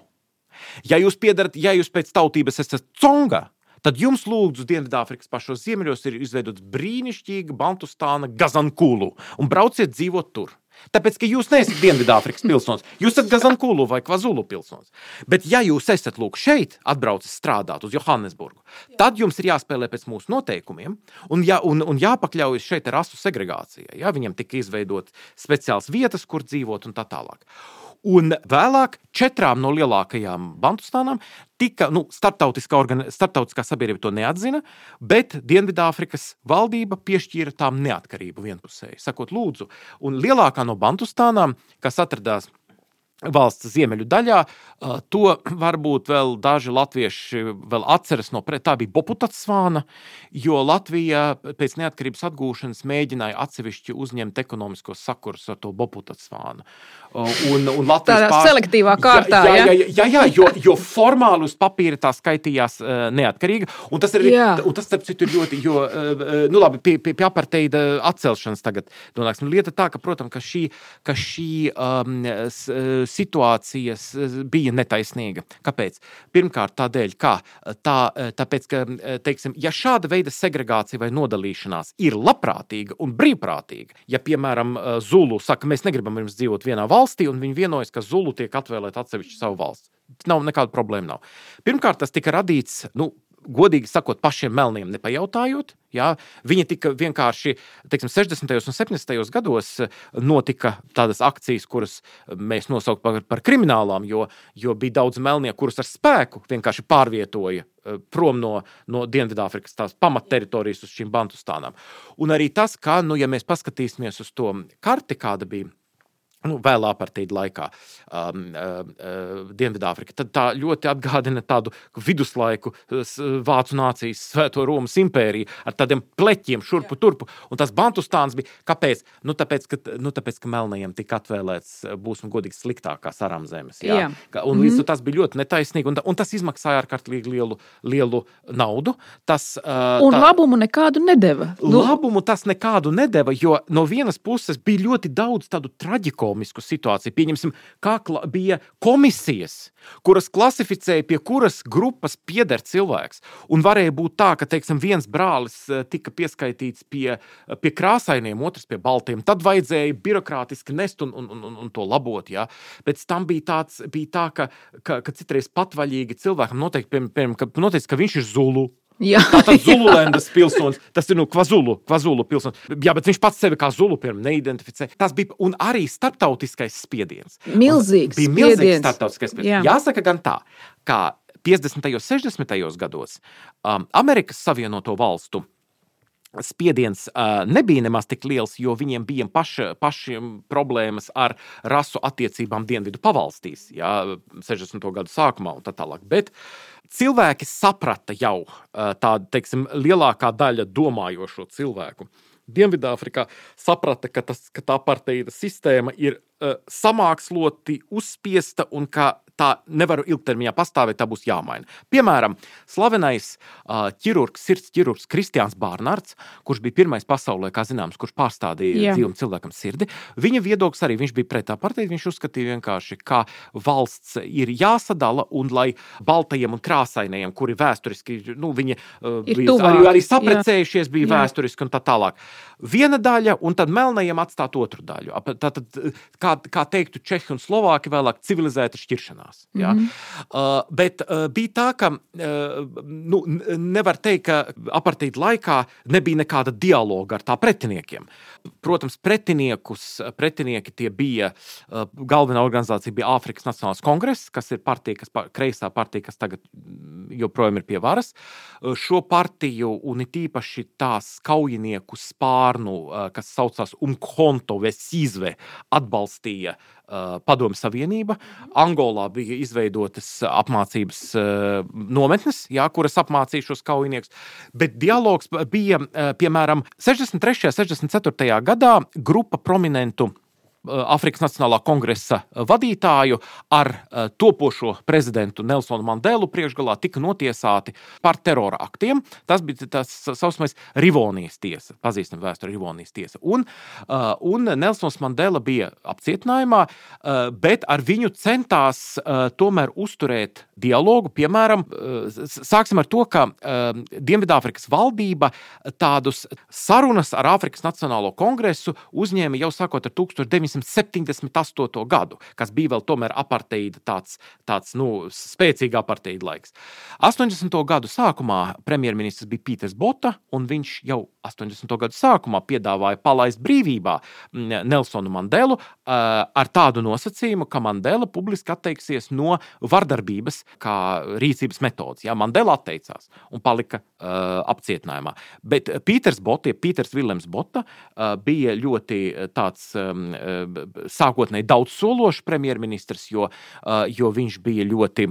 Speaker 3: Ja jūs piedarat, ja jūs pēc tautības esat Conga, tad jums lūdzu Dienvidāfrikas pašos ziemeļos ir izveidota brīnišķīga Bantustāna Gazankulu un brauciet dzīvot tur. Tāpēc, ka jūs neesat Dienvidāfrikas pilsonis, jūs esat Gazankulu vai Kvazulu pilsonis. Bet, ja jūs esat lūk, šeit, atbraucis strādāt uz Johannesburgu, tad jums ir jāspēlē pēc mūsu noteikumiem un, jā, un, un jāpakļaujas šeit rasu segregācijai. Ja? Viņam tika izveidotas speciāls vietas, kur dzīvot un tā tālāk. Un vēlāk četrām no lielākajām Bantustānām tika, nu, starptautiskā, organi, starptautiskā sabiedrība to neatzina, bet Dienvidāfrikas valdība piešķīra tām neatkarību vienpusēji. Sakot, lūdzu, un lielākā no Bantustānām, kas atradās valsts ziemeļu daļā. To *clears throat* varbūt vēl daži latvieši vēl atceras no tā bija Boputātsvāna, jo Latvija pēc neatkarības atgūšanas mēģināja atsevišķi uzņemt ekonomiskos sakurus ar to Boputātsvānu. Un, un
Speaker 2: Latvijas Tādā pār... selektīvā kārtā.
Speaker 3: Jā, jā, jā, jā, jā jo, jo formāli uz papīra tā skaitījās neatkarīga. Un tas, ir, un tas starp citu, ir ļoti, jo, nu labi, pie, pie, pie aparteida atcelšanas tagad nonāksim. Lieta tā, ka, protams, ka šī, ka šī um, situācijas bija netaisnīga. Kāpēc? Pirmkārt, tādēļ, ka, tā, tāpēc, ka, teiksim, ja šāda veida segregācija vai nodalīšanās ir labprātīga un brīvprātīga, ja, piemēram, Zulu saka, mēs negribam jums dzīvot vienā valstī, un viņi vienojas, ka Zulu tiek atvēlēta atsevišķa savu valsts. Nav nekāda problēma. Nav. Pirmkārt, tas tika radīts nu, godīgi sakot, pašiem melniem nepajautājot. Jā, viņi tika vienkārši teiksim, 60. un 70. gados eh, notika tādas akcijas, kuras mēs nosaucam par, par kriminālām, jo, jo bija daudz melnie, kurus ar spēku vienkārši pārvietoja eh, prom no, no Dienvidāfrikas tās pamatteritorijas uz šīm Bantustānām. Un arī tas, ka, nu, ja mēs paskatīsimies uz to karti, kāda bija nu, vēl apartīda laikā, um, uh, uh, Dienvidāfrika. Tad tā ļoti atgādina tādu viduslaiku uh, vācu nācijas svēto Romas impēriju ar tādiem pleķiem šurpu Jā. turpu. Un tas Bantustāns bija kāpēc? Nu, tāpēc, ka, nu, tāpēc, ka melnajiem tika atvēlēts, uh, būsim godīgi, sliktākās aram zemes. Jā? Jā. Un līdz mm -hmm. tas bija ļoti netaisnīgi, un, un tas izmaksāja ārkārtīgi lielu, lielu naudu. Tas,
Speaker 2: uh, un tā, labumu nekādu nedeva.
Speaker 3: Nu- labumu tas nekādu nedeva, jo no vienas puses bija ļoti daudz tādu traģiku komisku situāciju. Pieņemsim, kā bija komisijas, kuras klasificēja, pie kuras grupas pieder cilvēks. Un varēja būt tā, ka teiksim, viens brālis eh, tika pieskaitīts pie, pie krāsainiem, otrs pie baltiem. Tad vajadzēja birokrātiski nest un, un, un, un to labot. Ja? Pēc tam bija, tāds, bija tā, ka, ka, ka citreiz patvaļīgi cilvēkam noteikti, piemēram, ka, noteikti, ka viņš ir zulu. Jā, Tātad *laughs* Zululendas pilsonis, tas ir nu, Kvazulu, Kvazulu pilsonis. Jā, bet viņš pats sevi kā Zulu piemēram neidentificē. Tas bija un arī starptautiskais spiediens.
Speaker 2: Milzīgs.
Speaker 3: Un bija milzīgs spiediens. starptautiskais spiediens. Jā. Jāsaka gan tā, ka 50. un 60. gados um, Amerikas Savienoto Valstu spiediens uh, nebija nemaz tik liels, jo viņiem bija paši, pašiem problēmas ar rasu attiecībām Dienvidu pavalstīs, jā, 60. gadu sākumā un tā tālāk. Bet cilvēki saprata jau tādu, teiksim, lielākā daļa domājošo cilvēku. Dienvidāfrikā saprata, ka, tas, ka tā partija sistēma ir uh, samāksloti, uzspiesta un ka tā nevar ilgtermiņā pastāvēt, tā būs jāmaina. Piemēram, slavenais uh, ķirurgs, sirds ķirurgs Kristians Bārnārds, kurš bija pirmais pasaulē, kā zināms, kurš pārstādīja dzīvam cilvēkam sirdi. Viņa viedoklis arī viņš bija pret tā partiju. Viņš uzskatīja vienkārši, ka valsts ir jāsadala un lai baltajiem un krāsainajiem, kuri vēsturiski, nu, viņi uh, bija tuvāk, arī, arī saprecējušies, bija jā. vēsturiski un tā tālāk. Viena daļa, un tad melnajiem atstāt otru daļu. Tātad, kā, kā teiktu Čehi un Slovāki, vēlāk civilizēta šķiršanās sarunās. Ja? Mm -hmm. uh, bet uh, bija tā, ka uh, nu, nevar teikt, ka apartīda laikā nebija nekāda dialoga ar tā pretiniekiem. Protams, pretiniekus, pretinieki tie bija, uh, galvenā organizācija bija Āfrikas Nacionālais kongress, kas ir partija, kas, kreisā partija, kas tagad joprojām ir pie varas. Uh, šo partiju un it īpaši tās kaujinieku spārnu, uh, kas saucās Umkonto Vesīzve, atbalstīja Uh, Padomu Savienība. Angolā bija izveidotas apmācības nometnes, jā, kuras apmācīja šos kaujiniekus. Bet dialogs bija piemēram 63. un 64. gadā grupa prominentu Afrikas Nacionālā kongresa vadītāju ar eh, topošo prezidentu Nelsonu Mandelu priekšgalā tika notiesāti par terora aktiem. Tas bija tas saucamais Rivonijas tiesa, pazīstama vēsture Rivonijas tiesa. Un, eh, un Nelsons Mandela bija apcietinājumā, eh, bet ar viņu centās tomēr uzturēt dialogu. Piemēram, sāksim ar to, ka Dienvidāfrikas valdība tādus sarunas ar Āfrikas Nacionālo kongresu uzņēma jau sākot ar 1900. 1978. gadu, kas bija vēl tomēr aparteīda tāds, tāds nu, spēcīga aparteīda laiks. 80. gadu sākumā premjerministrs bija Pīters Bota, un viņš jau 80. gadu sākumā piedāvāja palaist brīvībā Nelsonu Mandelu ar tādu nosacījumu, ka Mandela publiski atteiksies no vardarbības kā rīcības metodas. Jā, Mandela atteicās un palika uh, apcietinājumā. Bet Pīters Bota, Pīters Viljams Bota, uh, bija ļoti tāds um, sākotnēji daudz sološs premjerministrs, jo, jo viņš bija ļoti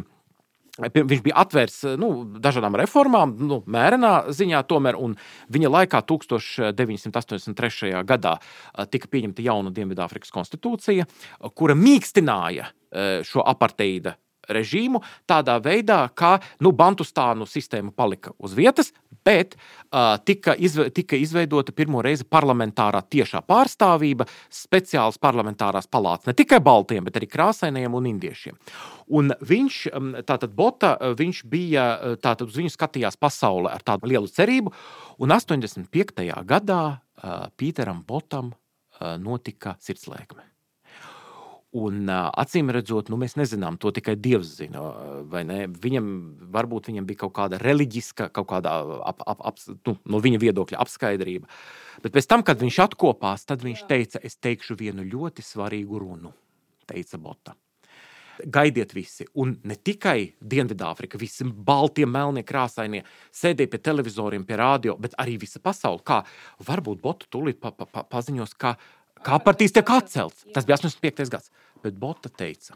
Speaker 3: Viņš bija atvērts nu, dažādām reformām, nu, mērenā ziņā, tomēr, un viņa laikā, 1983. gadā, tika pieņemta jauna Dienvidāfrikas konstitūcija, kura mīkstināja šo aparteida režīmu tādā veidā, ka nu, Bantustānu sistēma palika uz vietas, bet uh, tika, izve, tika izveidota pirmo reizi parlamentārā tiešā pārstāvība, speciāls parlamentārās palātas ne tikai baltiem, bet arī krāsainiem un indiešiem. Un viņš, tātad Bota, viņš bija, tātad uz viņu skatījās pasaule ar tādu lielu cerību, un 85. gadā uh, Pīteram Botam uh, notika sirdslēkme. Un, acīm redzot, nu, mēs nezinām, to tikai Dievs zina. Viņam varbūt viņam bija kaut kāda reliģiska, kaut kāda ap, ap, ap, nu, no viņa viedokļa apskaidrība. Bet pēc tam, kad viņš atkopās, tad viņš teica, es teikšu vienu ļoti svarīgu runu, teica Bota. Gaidiet visi, un ne tikai Dienvidāfrika, visi balti, melnie, krāsainie, sēdēja pie televizoriem, pie rādio, bet arī visa pasaule. Kā varbūt Bota tūlīt pa, pa, pa, paziņos, ka kā partijas tiek atcelts. Tas bija 85. gads. Bet Bota teica,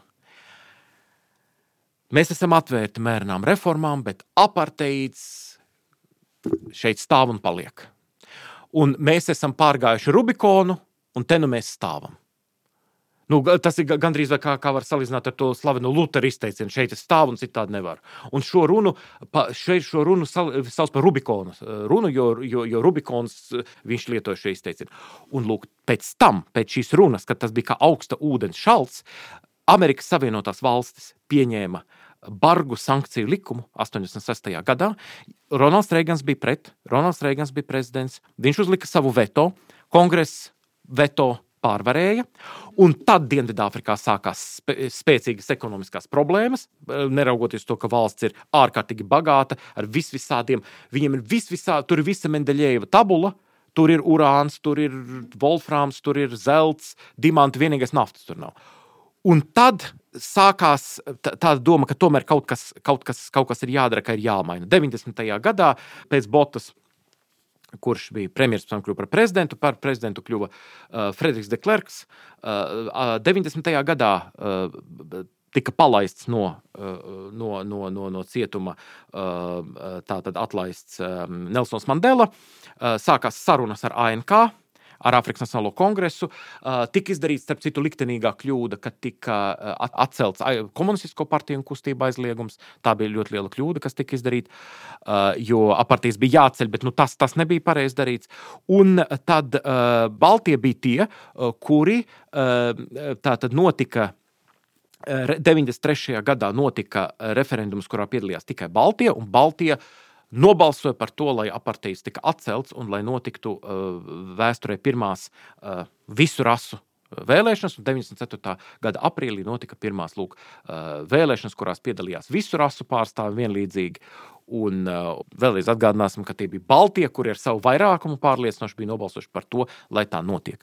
Speaker 3: mēs esam atvērti mērenām reformām, bet aparteids šeit stāv un paliek. Un mēs esam pārgājuši Rubikonu, un te nu mēs stāvam. Nu, tas ir gandrīz kā, kā var salīdzināt ar to slavenu Lutera izteicienu. Šeit es stāvu un citādi nevaru. Un šo runu, šeit šo runu sauc par Rubikonu runu, jo, jo, jo Rubikons viņš lietoja šo izteicienu. Un lūk, pēc tam, pēc šīs runas, kad tas bija kā augsta ūdens šalts, Amerikas Savienotās valstis pieņēma bargu sankciju likumu 86. gadā. Ronalds Reigans bija pret, Ronalds Reigans bija prezidents, viņš uzlika savu veto, kongress veto pārvarēja. Un tad Dienvidāfrikā sākās spēcīgas ekonomiskās problēmas, eh, neraugoties to, ka valsts ir ārkārtīgi bagāta ar visvisādiem. Viņiem ir visvisādi, tur ir visa Mendeļieva tabula. Tur ir urāns, tur ir volfrāms, tur ir zelts, diamanti, vienīgais naftas tur nav. Un tad sākās tāda doma, ka tomēr kaut kas, kaut kas, kaut kas ir jādara, ka ir jāmaina. 90. gadā pēc Botas kurš bija premjerministrs, pēc tam kļuva par prezidentu. Par prezidentu kļuva uh, Frederiks Deklerks. Uh, 90. gadā uh, tika palaists no, uh, no, no, no, no cietuma, uh, tātad atlaists um, Nelsons Mandela. Uh, sākās sarunas ar ANK ar Afrikas Nacionālo kongresu. Tika izdarīta, starp citu, liktenīgā kļūda, ka tika atcelts komunistisko partiju un kustību aizliegums. Tā bija ļoti liela kļūda, kas tika izdarīta, jo apartijas bija jāceļ, bet nu, tas, tas nebija pareizi darīts. Un tad Baltie bija tie, kuri tātad notika. 93. gadā notika referendums, kurā piedalījās tikai Baltija, un Baltija uh, nobalsoja par to, lai aparteids tika atcelts un lai notiktu uh, vēsturē pirmās uh, visu rasu uh, vēlēšanas, un 94. gada aprīlī notika pirmās lūk, vēlēšanas, kurās piedalījās visu rasu pārstāvi vienlīdzīgi. Un vēlreiz atgādināsim, ka tie bija Baltie, kuri ar savu vairākumu pārliecinoši bija nobalsojuši par to, lai tā notiek.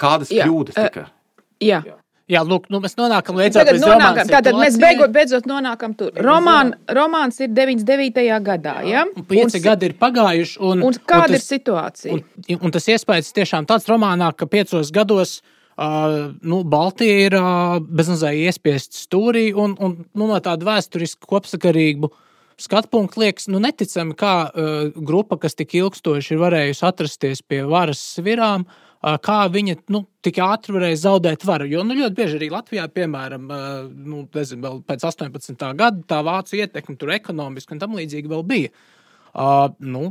Speaker 3: Kādas Jā, kļūdas tika?
Speaker 2: Uh, jā. Jā.
Speaker 1: Jā, lūk, nu mēs nonākam līdz tam,
Speaker 2: nonākam, tātad mēs beigot, beidzot nonākam tur. Romān, romāns ir 99. gadā, ja?
Speaker 1: Un pieci un, gadi ir pagājuši. Un,
Speaker 2: un kāda un tas, ir situācija?
Speaker 1: Un, un tas iespējas tiešām tāds romānā, ka piecos gados uh, nu, Baltija ir uh, bezmazliet iespiest stūrī un, un nu, no tāda vēsturiski kopsakarīgu skatu punktu liekas, nu, neticami, kā uh, grupa, kas tik ilgstoši ir varējusi atrasties pie varas svirām, uh, kā viņa nu, tik ātri varēja zaudēt varu. Jo nu, ļoti bieži arī Latvijā, piemēram, nu, nezinu, pēc 18. gada tā vācu ietekme tur ekonomiski un tam līdzīgi vēl bija. Uh, nu,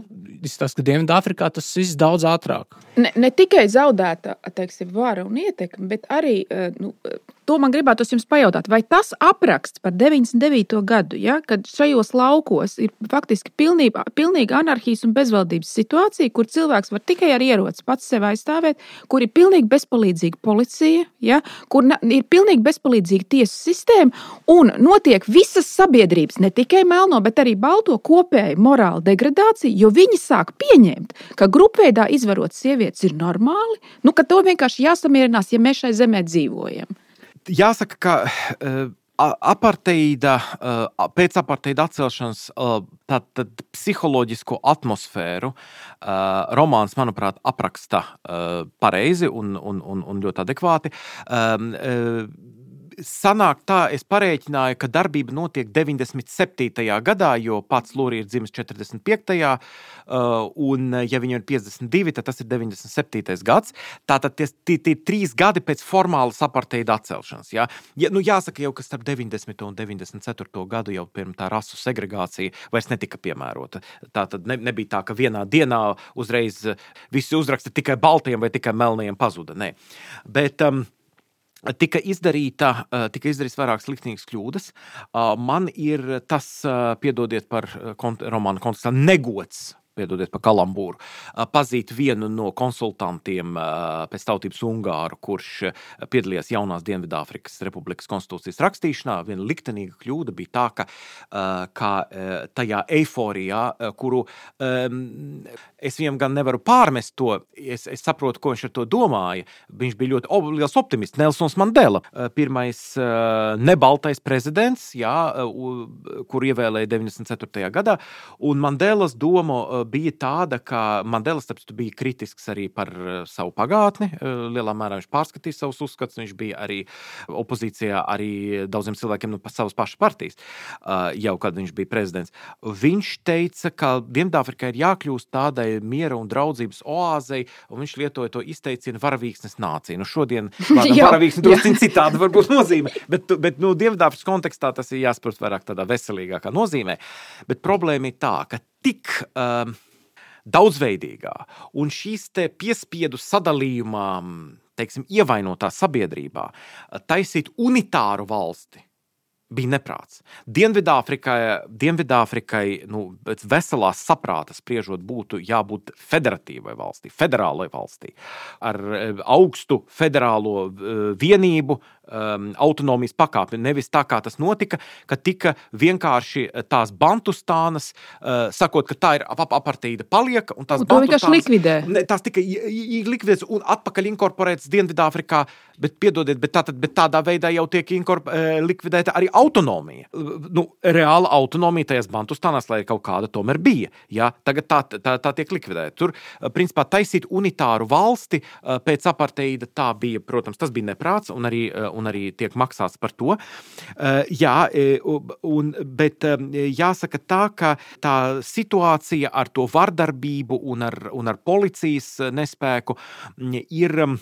Speaker 1: tas, ka Dienvidāfrikā tas viss daudz ātrāk.
Speaker 2: Ne, ne tikai zaudēta teiksim, vara un ietekme, bet arī uh, nu, To man gribētu jums pajautāt, vai tas apraksts par 99. gadu, ja, kad šajos laukos ir faktiski pilnībā, pilnīga anarhijas un bezvaldības situācija, kur cilvēks var tikai ar ieroci pats sevi aizstāvēt, kur ir pilnīgi bezpalīdzīga policija, ja, kur ir pilnīgi bezpalīdzīga tiesu sistēma un notiek visas sabiedrības, ne tikai melno, bet arī balto kopēju morāla degradācija, jo viņi sāk pieņemt, ka grupveidā izvarot sievietes ir normāli, nu, ka to vienkārši jāsamierinās, ja mēs šai zemē dzīvojam
Speaker 3: jāsaka, ka uh, aparteida, pēc aparteida atcelšanas tātad psiholoģisko atmosfēru romāns, manuprāt, apraksta pareizi un, un, un, un ļoti adekvāti sanāk tā, es parēķināju, ka darbība notiek 97. gadā, jo pats Lūija ir dzimis 45. Uh, un, ja viņam ir 52, tad tas ir 97. gads. Tātad tie, tie, tie trīs gadi pēc formālas aparteida atcelšanas. Ja? Ja, nu, jāsaka jau, ka starp 90. un 94. gadu jau pirms tā rasu segregācija vairs netika piemērota. Tā tad ne, nebija tā, ka vienā dienā uzreiz visi uzraksti tikai baltiem vai tikai melniem pazuda. Nē. Bet, um, tika izdarīta, tika izdarīts vairākas likteņas kļūdas. Man ir tas, piedodiet par romānu kontekstā, negods piedodiet par kalambūru, pazīt vienu no konsultantiem pēc tautības Ungāru, kurš piedalījās jaunās Dienvidāfrikas Republikas konstitūcijas rakstīšanā. Viena liktenīga kļūda bija tā, ka, ka tajā eiforijā, kuru es viņam gan nevaru pārmest to, es, es saprotu, ko viņš ar to domāja. Viņš bija ļoti ob, liels optimists, Nelsons Mandela, pirmais nebaltais prezidents, jā, kur ievēlēja 94. gadā, un Mandelas doma bija tāda, ka Mandela starpstu bija kritisks arī par eh, savu pagātni. Eh, lielā mērā viņš pārskatīja savus uzskatus. Viņš bija arī opozīcijā arī daudziem cilvēkiem no nu, savas pašas partijas, eh, jau kad viņš bija prezidents. Viņš teica, ka Dienvidāfrikai ir jākļūst tādai miera un draudzības oāzei, un viņš lietoja to izteicienu varavīksnes nācija. Nu, šodien *laughs* varavīksne *laughs* drusku citādi varbūt nozīmē, bet, bet nu, Dienvidāfrikas kontekstā tas ir jāsaprot vairāk tādā veselīgākā nozīmē. Bet problēma ir tā, ka tik um, daudzveidīgā un šīs piespiedu sadalījumā, teiksim, ievainotā sabiedrībā, taisīt unitāru valsti bija neprāts. Dienvidāfrikai, Dienvidāfrikai nu, pēc veselās saprāta spriežot, būtu jābūt federatīvai valstī, federālai valstī, ar eh, augstu federālo eh, vienību, um, autonomijas pakāpi. Nevis tā, kā tas notika, ka tika vienkārši eh, tās bantustānas, uh, sakot, ka tā ir ap apartīda paliek, un tās
Speaker 2: vienkārši likvidē.
Speaker 3: Ne, tās tika likvidētas un atpakaļ inkorporētas Dienvidāfrikā, bet, piedodiet, bet, tātad, bet tādā veidā jau tiek inkorp, uh, likvidēta arī autonomija. Nu, reāla autonomija tajās bantustānās, lai kaut kāda tomēr bija. Ja? Tagad tā, tā, tā tiek likvidēta. Tur, principā, taisīt unitāru valsti pēc apartīda, tā bija, protams, tas bija neprāts un arī, un arī tiek maksāts par to. Eh, jā, eh, un, bet eh, jāsaka tā, ka tā situācija ar to vardarbību un ar, un ar policijas nespēku mm, ir mm,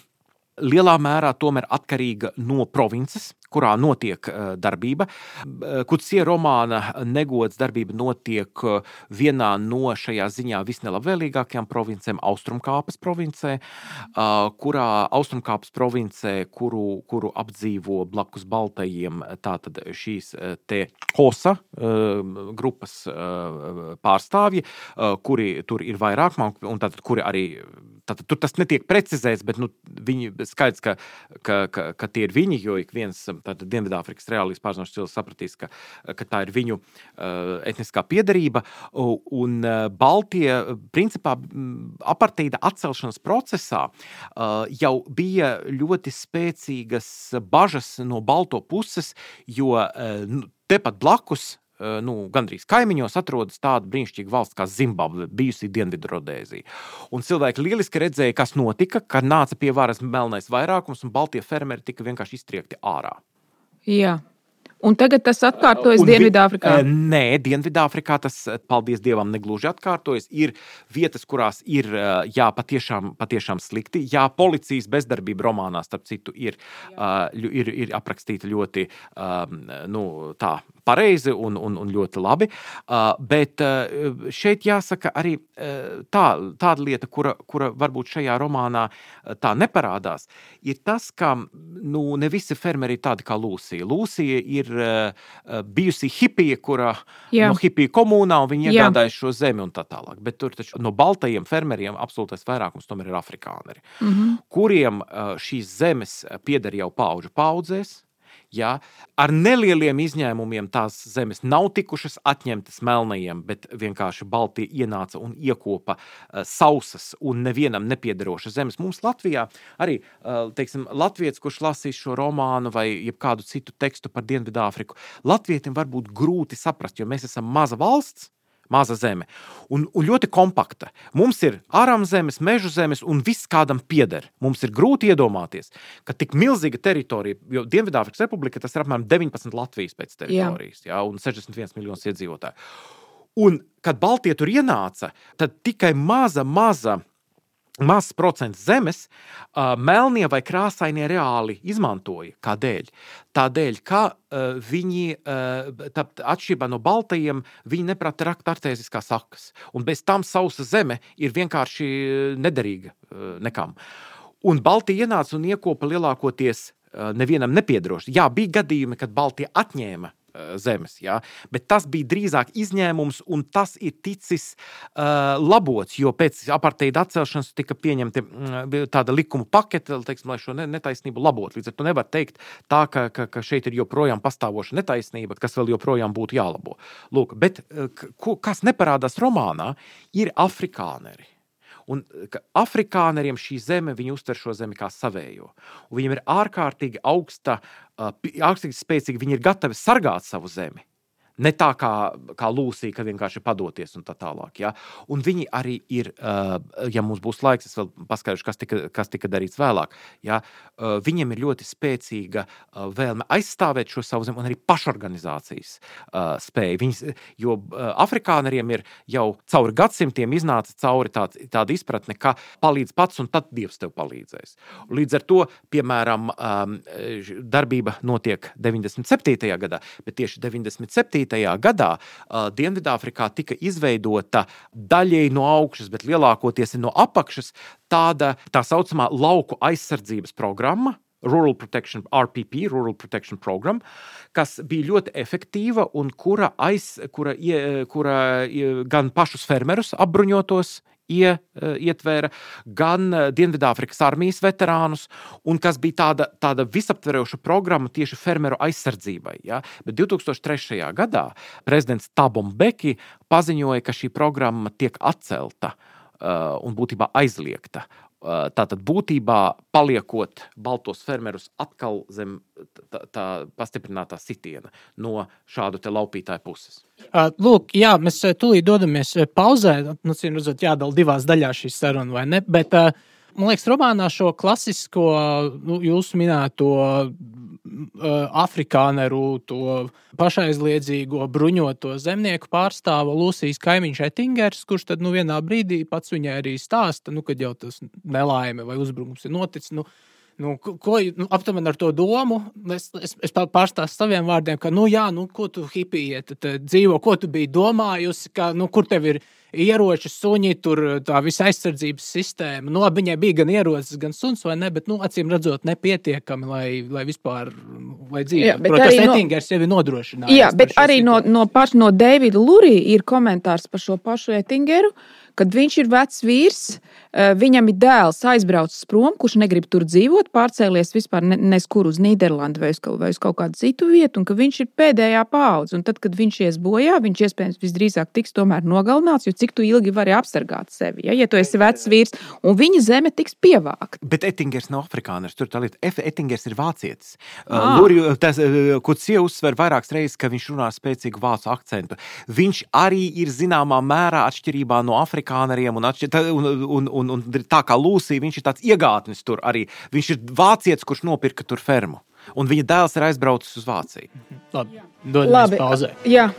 Speaker 3: lielā mērā atkarīga no provinces kurā notiek eh, darbība. Eh, Kutsie romāna negods darbība notiek eh, vienā no šajā ziņā visnelabvēlīgākajām provincēm, Austrumkāpas provincē, kurā Austrumkāpas provincē, kuru, kuru apdzīvo blakus Baltajiem, tātad šīs te Hosa grupas pārstāvji, kuri tur ir vairāk, un tātad kuri arī, tātad tur tas netiek precizēts, bet nu, viņi skaidrs, ka, ka, ka, ka tie ir viņi, jo ik viens Dienvidāfrikas reālīs pārzinošs cilvēks sapratīs, ka, ka tā ir viņu uh, etniskā piedarība. Un uh, Baltie, principā, apartīda atcelšanas procesā uh, jau bija ļoti spēcīgas bažas no Balto puses, jo uh, tepat blakus nu, gandrīz kaimiņos atrodas tāda brīnišķīga valsts kā Zimbabve, bijusi Dienvidrodēzija. Un cilvēki lieliski redzēja, kas notika, kad nāca pie varas melnais vairākums un Baltijas fermeri tika vienkārši iztriekti ārā.
Speaker 2: Jā. Un tagad tas atkārtojas Dienvidāfrikā?
Speaker 3: Nē, Dienvidāfrikā tas, paldies Dievam, negluži atkārtojas. Ir vietas, kurās ir jā, patiešām, patiešām slikti. Jā, policijas bezdarbība romānā, starp citu, ir, uh, ir, ir aprakstīta ļoti nu, tā, pareizi un, un, un ļoti labi. Uh, bet uh, šeit jāsaka arī uh, tā, tāda lieta, kura, kura varbūt šajā romānā tā neparādās, ir tas, ka nu, ne visi fermeri ir tādi kā Lūsija. Lūsija ir bijusi hipija, kura Jā. no hipija komunā, un viņi iegādājas šo zemi un tā tālāk. Bet tur taču no baltajiem fermeriem absolūtais vairākums tomēr ir afrikāneri, mm -hmm. kuriem šīs zemes pieder jau pauģu paudzēs Ja, ar nelieliem izņēmumiem tās zemes nav tikušas atņemtas melnajiem, bet vienkārši Baltija ienāca un iekopa uh, sausas un nevienam nepiederošas zemes. Mums Latvijā arī uh, teiksim, Latvijas, kurš lasīs šo romānu vai kādu citu tekstu par Dienvidāfriku, Latvijam var būt grūti saprast, jo mēs esam maza valsts maza zeme. Un, un ļoti kompakta. Mums ir ārām zemes, meža zemes, un viss kādam pieder. Mums ir grūti iedomāties, ka tik milzīga teritorija, jo Dienvidāfrikas Republika tas ir apmēram 19 Latvijas pēc teritorijas, jā. Jā, un 61 miljonus iedzīvotāju. Un, kad Baltija tur ienāca, tad tikai maza, maza mazs procents zemes uh, melnie vai krāsainie reāli izmantoja. Kādēļ? Tādēļ, ka uh, viņi, uh, atšķirībā no baltajiem, viņi neprata rakt artēziskās sakas. Un bez tam sausa zeme ir vienkārši nederīga uh, nekam. Un Baltija ienāca un iekopa lielākoties nevienam nepiedroši. Jā, bija gadījumi, kad Baltija atņēma zemes. Ja? Bet tas bija drīzāk izņēmums, un tas ir ticis uh, labots, jo pēc aparteida atcelšanas tika pieņemta uh, tāda likuma pakete, teiksim, lai šo netaisnību labotu. Līdz ar to nevar teikt, tā, ka, ka, ka šeit ir joprojām pastāvoša netaisnība, kas vēl joprojām būtu jālabo. Lūk, bet uh, kas neparādās romānā, ir afrikāneri. Un afrikāneriem šī zeme, viņi uztver šo zemi kā savējo. Un viņiem ir ārkārtīgi augsta, ārkārtīgi spēcīgi, viņi ir gatavi sargāt savu zemi. Ne tā kā, kā Lūsija, ka vienkārši padoties un tā tālāk. Ja? Un viņi arī ir, ja mums būs laiks, es vēl paskaidrošu, kas tika, kas tika darīts vēlāk. Ja? Viņiem ir ļoti spēcīga vēlme aizstāvēt šo savu zemi un arī pašorganizācijas spēju. Viņas, jo afrikāneriem ir jau cauri gadsimtiem iznāca cauri tād, tāda izpratne, ka palīdz pats un tad Dievs tev palīdzēs. Līdz ar to, piemēram, darbība notiek 97. gadā, bet tieši 97 gadā uh, Dienvidāfrikā tika izveidota daļēji no augšas, bet lielākoties no apakšas tāda tā saucamā lauku aizsardzības programma. Rural Protection, RPP, Rural Protection Program, kas bija ļoti efektīva un kura, aiz, kura, kura gan pašus fermerus apbruņotos ietvēra gan eh, Dienvidāfrikas armijas veterānus, un kas bija tāda, tāda visaptveroša programma tieši fermeru aizsardzībai. Ja? Bet 2003. gadā prezidents Tabom Beki paziņoja, ka šī programma tiek atcelta uh, un būtībā aizliegta. Tātad būtībā paliekot baltos fermerus atkal zem tā, tā pastiprinātā sitiena no šādu laupītāju puses.
Speaker 1: Lūk, jā, mēs tūlīt dodamies pauzē. Nu, redzot, jādala divās daļās šī saruna, vai ne? Bet, man liekas, romānā šo klasisko, nu, jūsu minēto afrikāneru, to pašaizliedzīgo bruņoto zemnieku pārstāva Lūsijas kaimiņš Ettingers, kurš tad nu, vienā brīdī pats viņai arī stāsta, nu, kad jau tas nelaime vai uzbrukums ir noticis. Nu, Nu, ko nu, aptuveni ar to domu? Es, es, es pārstāstu saviem vārdiem, ka, nu, jā, nu, ko tu hipija dzīvo, ko tu biji domājusi, ka, nu, kur tev ir ieroči, suņi, tur tā visa aizsardzības sistēma. Nu, labi, viņai bija gan ierocis, gan suns, vai ne, bet, nu, acīm redzot, nepietiekami, lai, lai vispār lai dzīvotu. Protams, no, Ettingers jau ir nodrošinājis.
Speaker 2: Jā, bet arī no, no paša no Davida Lurī ir komentārs par šo pašu Ettingeru, kad viņš ir vecs vīrs. Eh, viņam ir dēls aizbraucis prom, kurš negrib tur dzīvot, pārcēlies vispār ne, neskur uz Nīderlandi vai uz, vai uz kaut kādu citu vietu, un ka viņš ir pēdējā paudze. Tad, kad viņš ies bojā, viņš iespējams visdrīzāk tiks tomēr nogalināts, jo cik tu ilgi vari apsargāt sevi, ja, ja tu esi vecs vīrs, un viņa zeme tiks pievākta.
Speaker 3: Bet Ettingers nav afrikānis, tur tā lieta. Ettingers ir vācietis. Ah. Luri, tas, eh, ko Cija uzsver vairākas reizes, ka viņš runā spēcīgu vācu akcentu. Viņš arī ir zināmā mērā atšķirībā no afrikāneriem un, atšķir, un, un, un, un tā kā Lūsija, viņš ir tāds iegātnis tur arī. Viņš ir vācietis, kurš nopirka tur fermu. Un viņa dēls ir aizbraucis uz Vāciju.
Speaker 1: Labi, dodamies pauzē.
Speaker 2: Jā.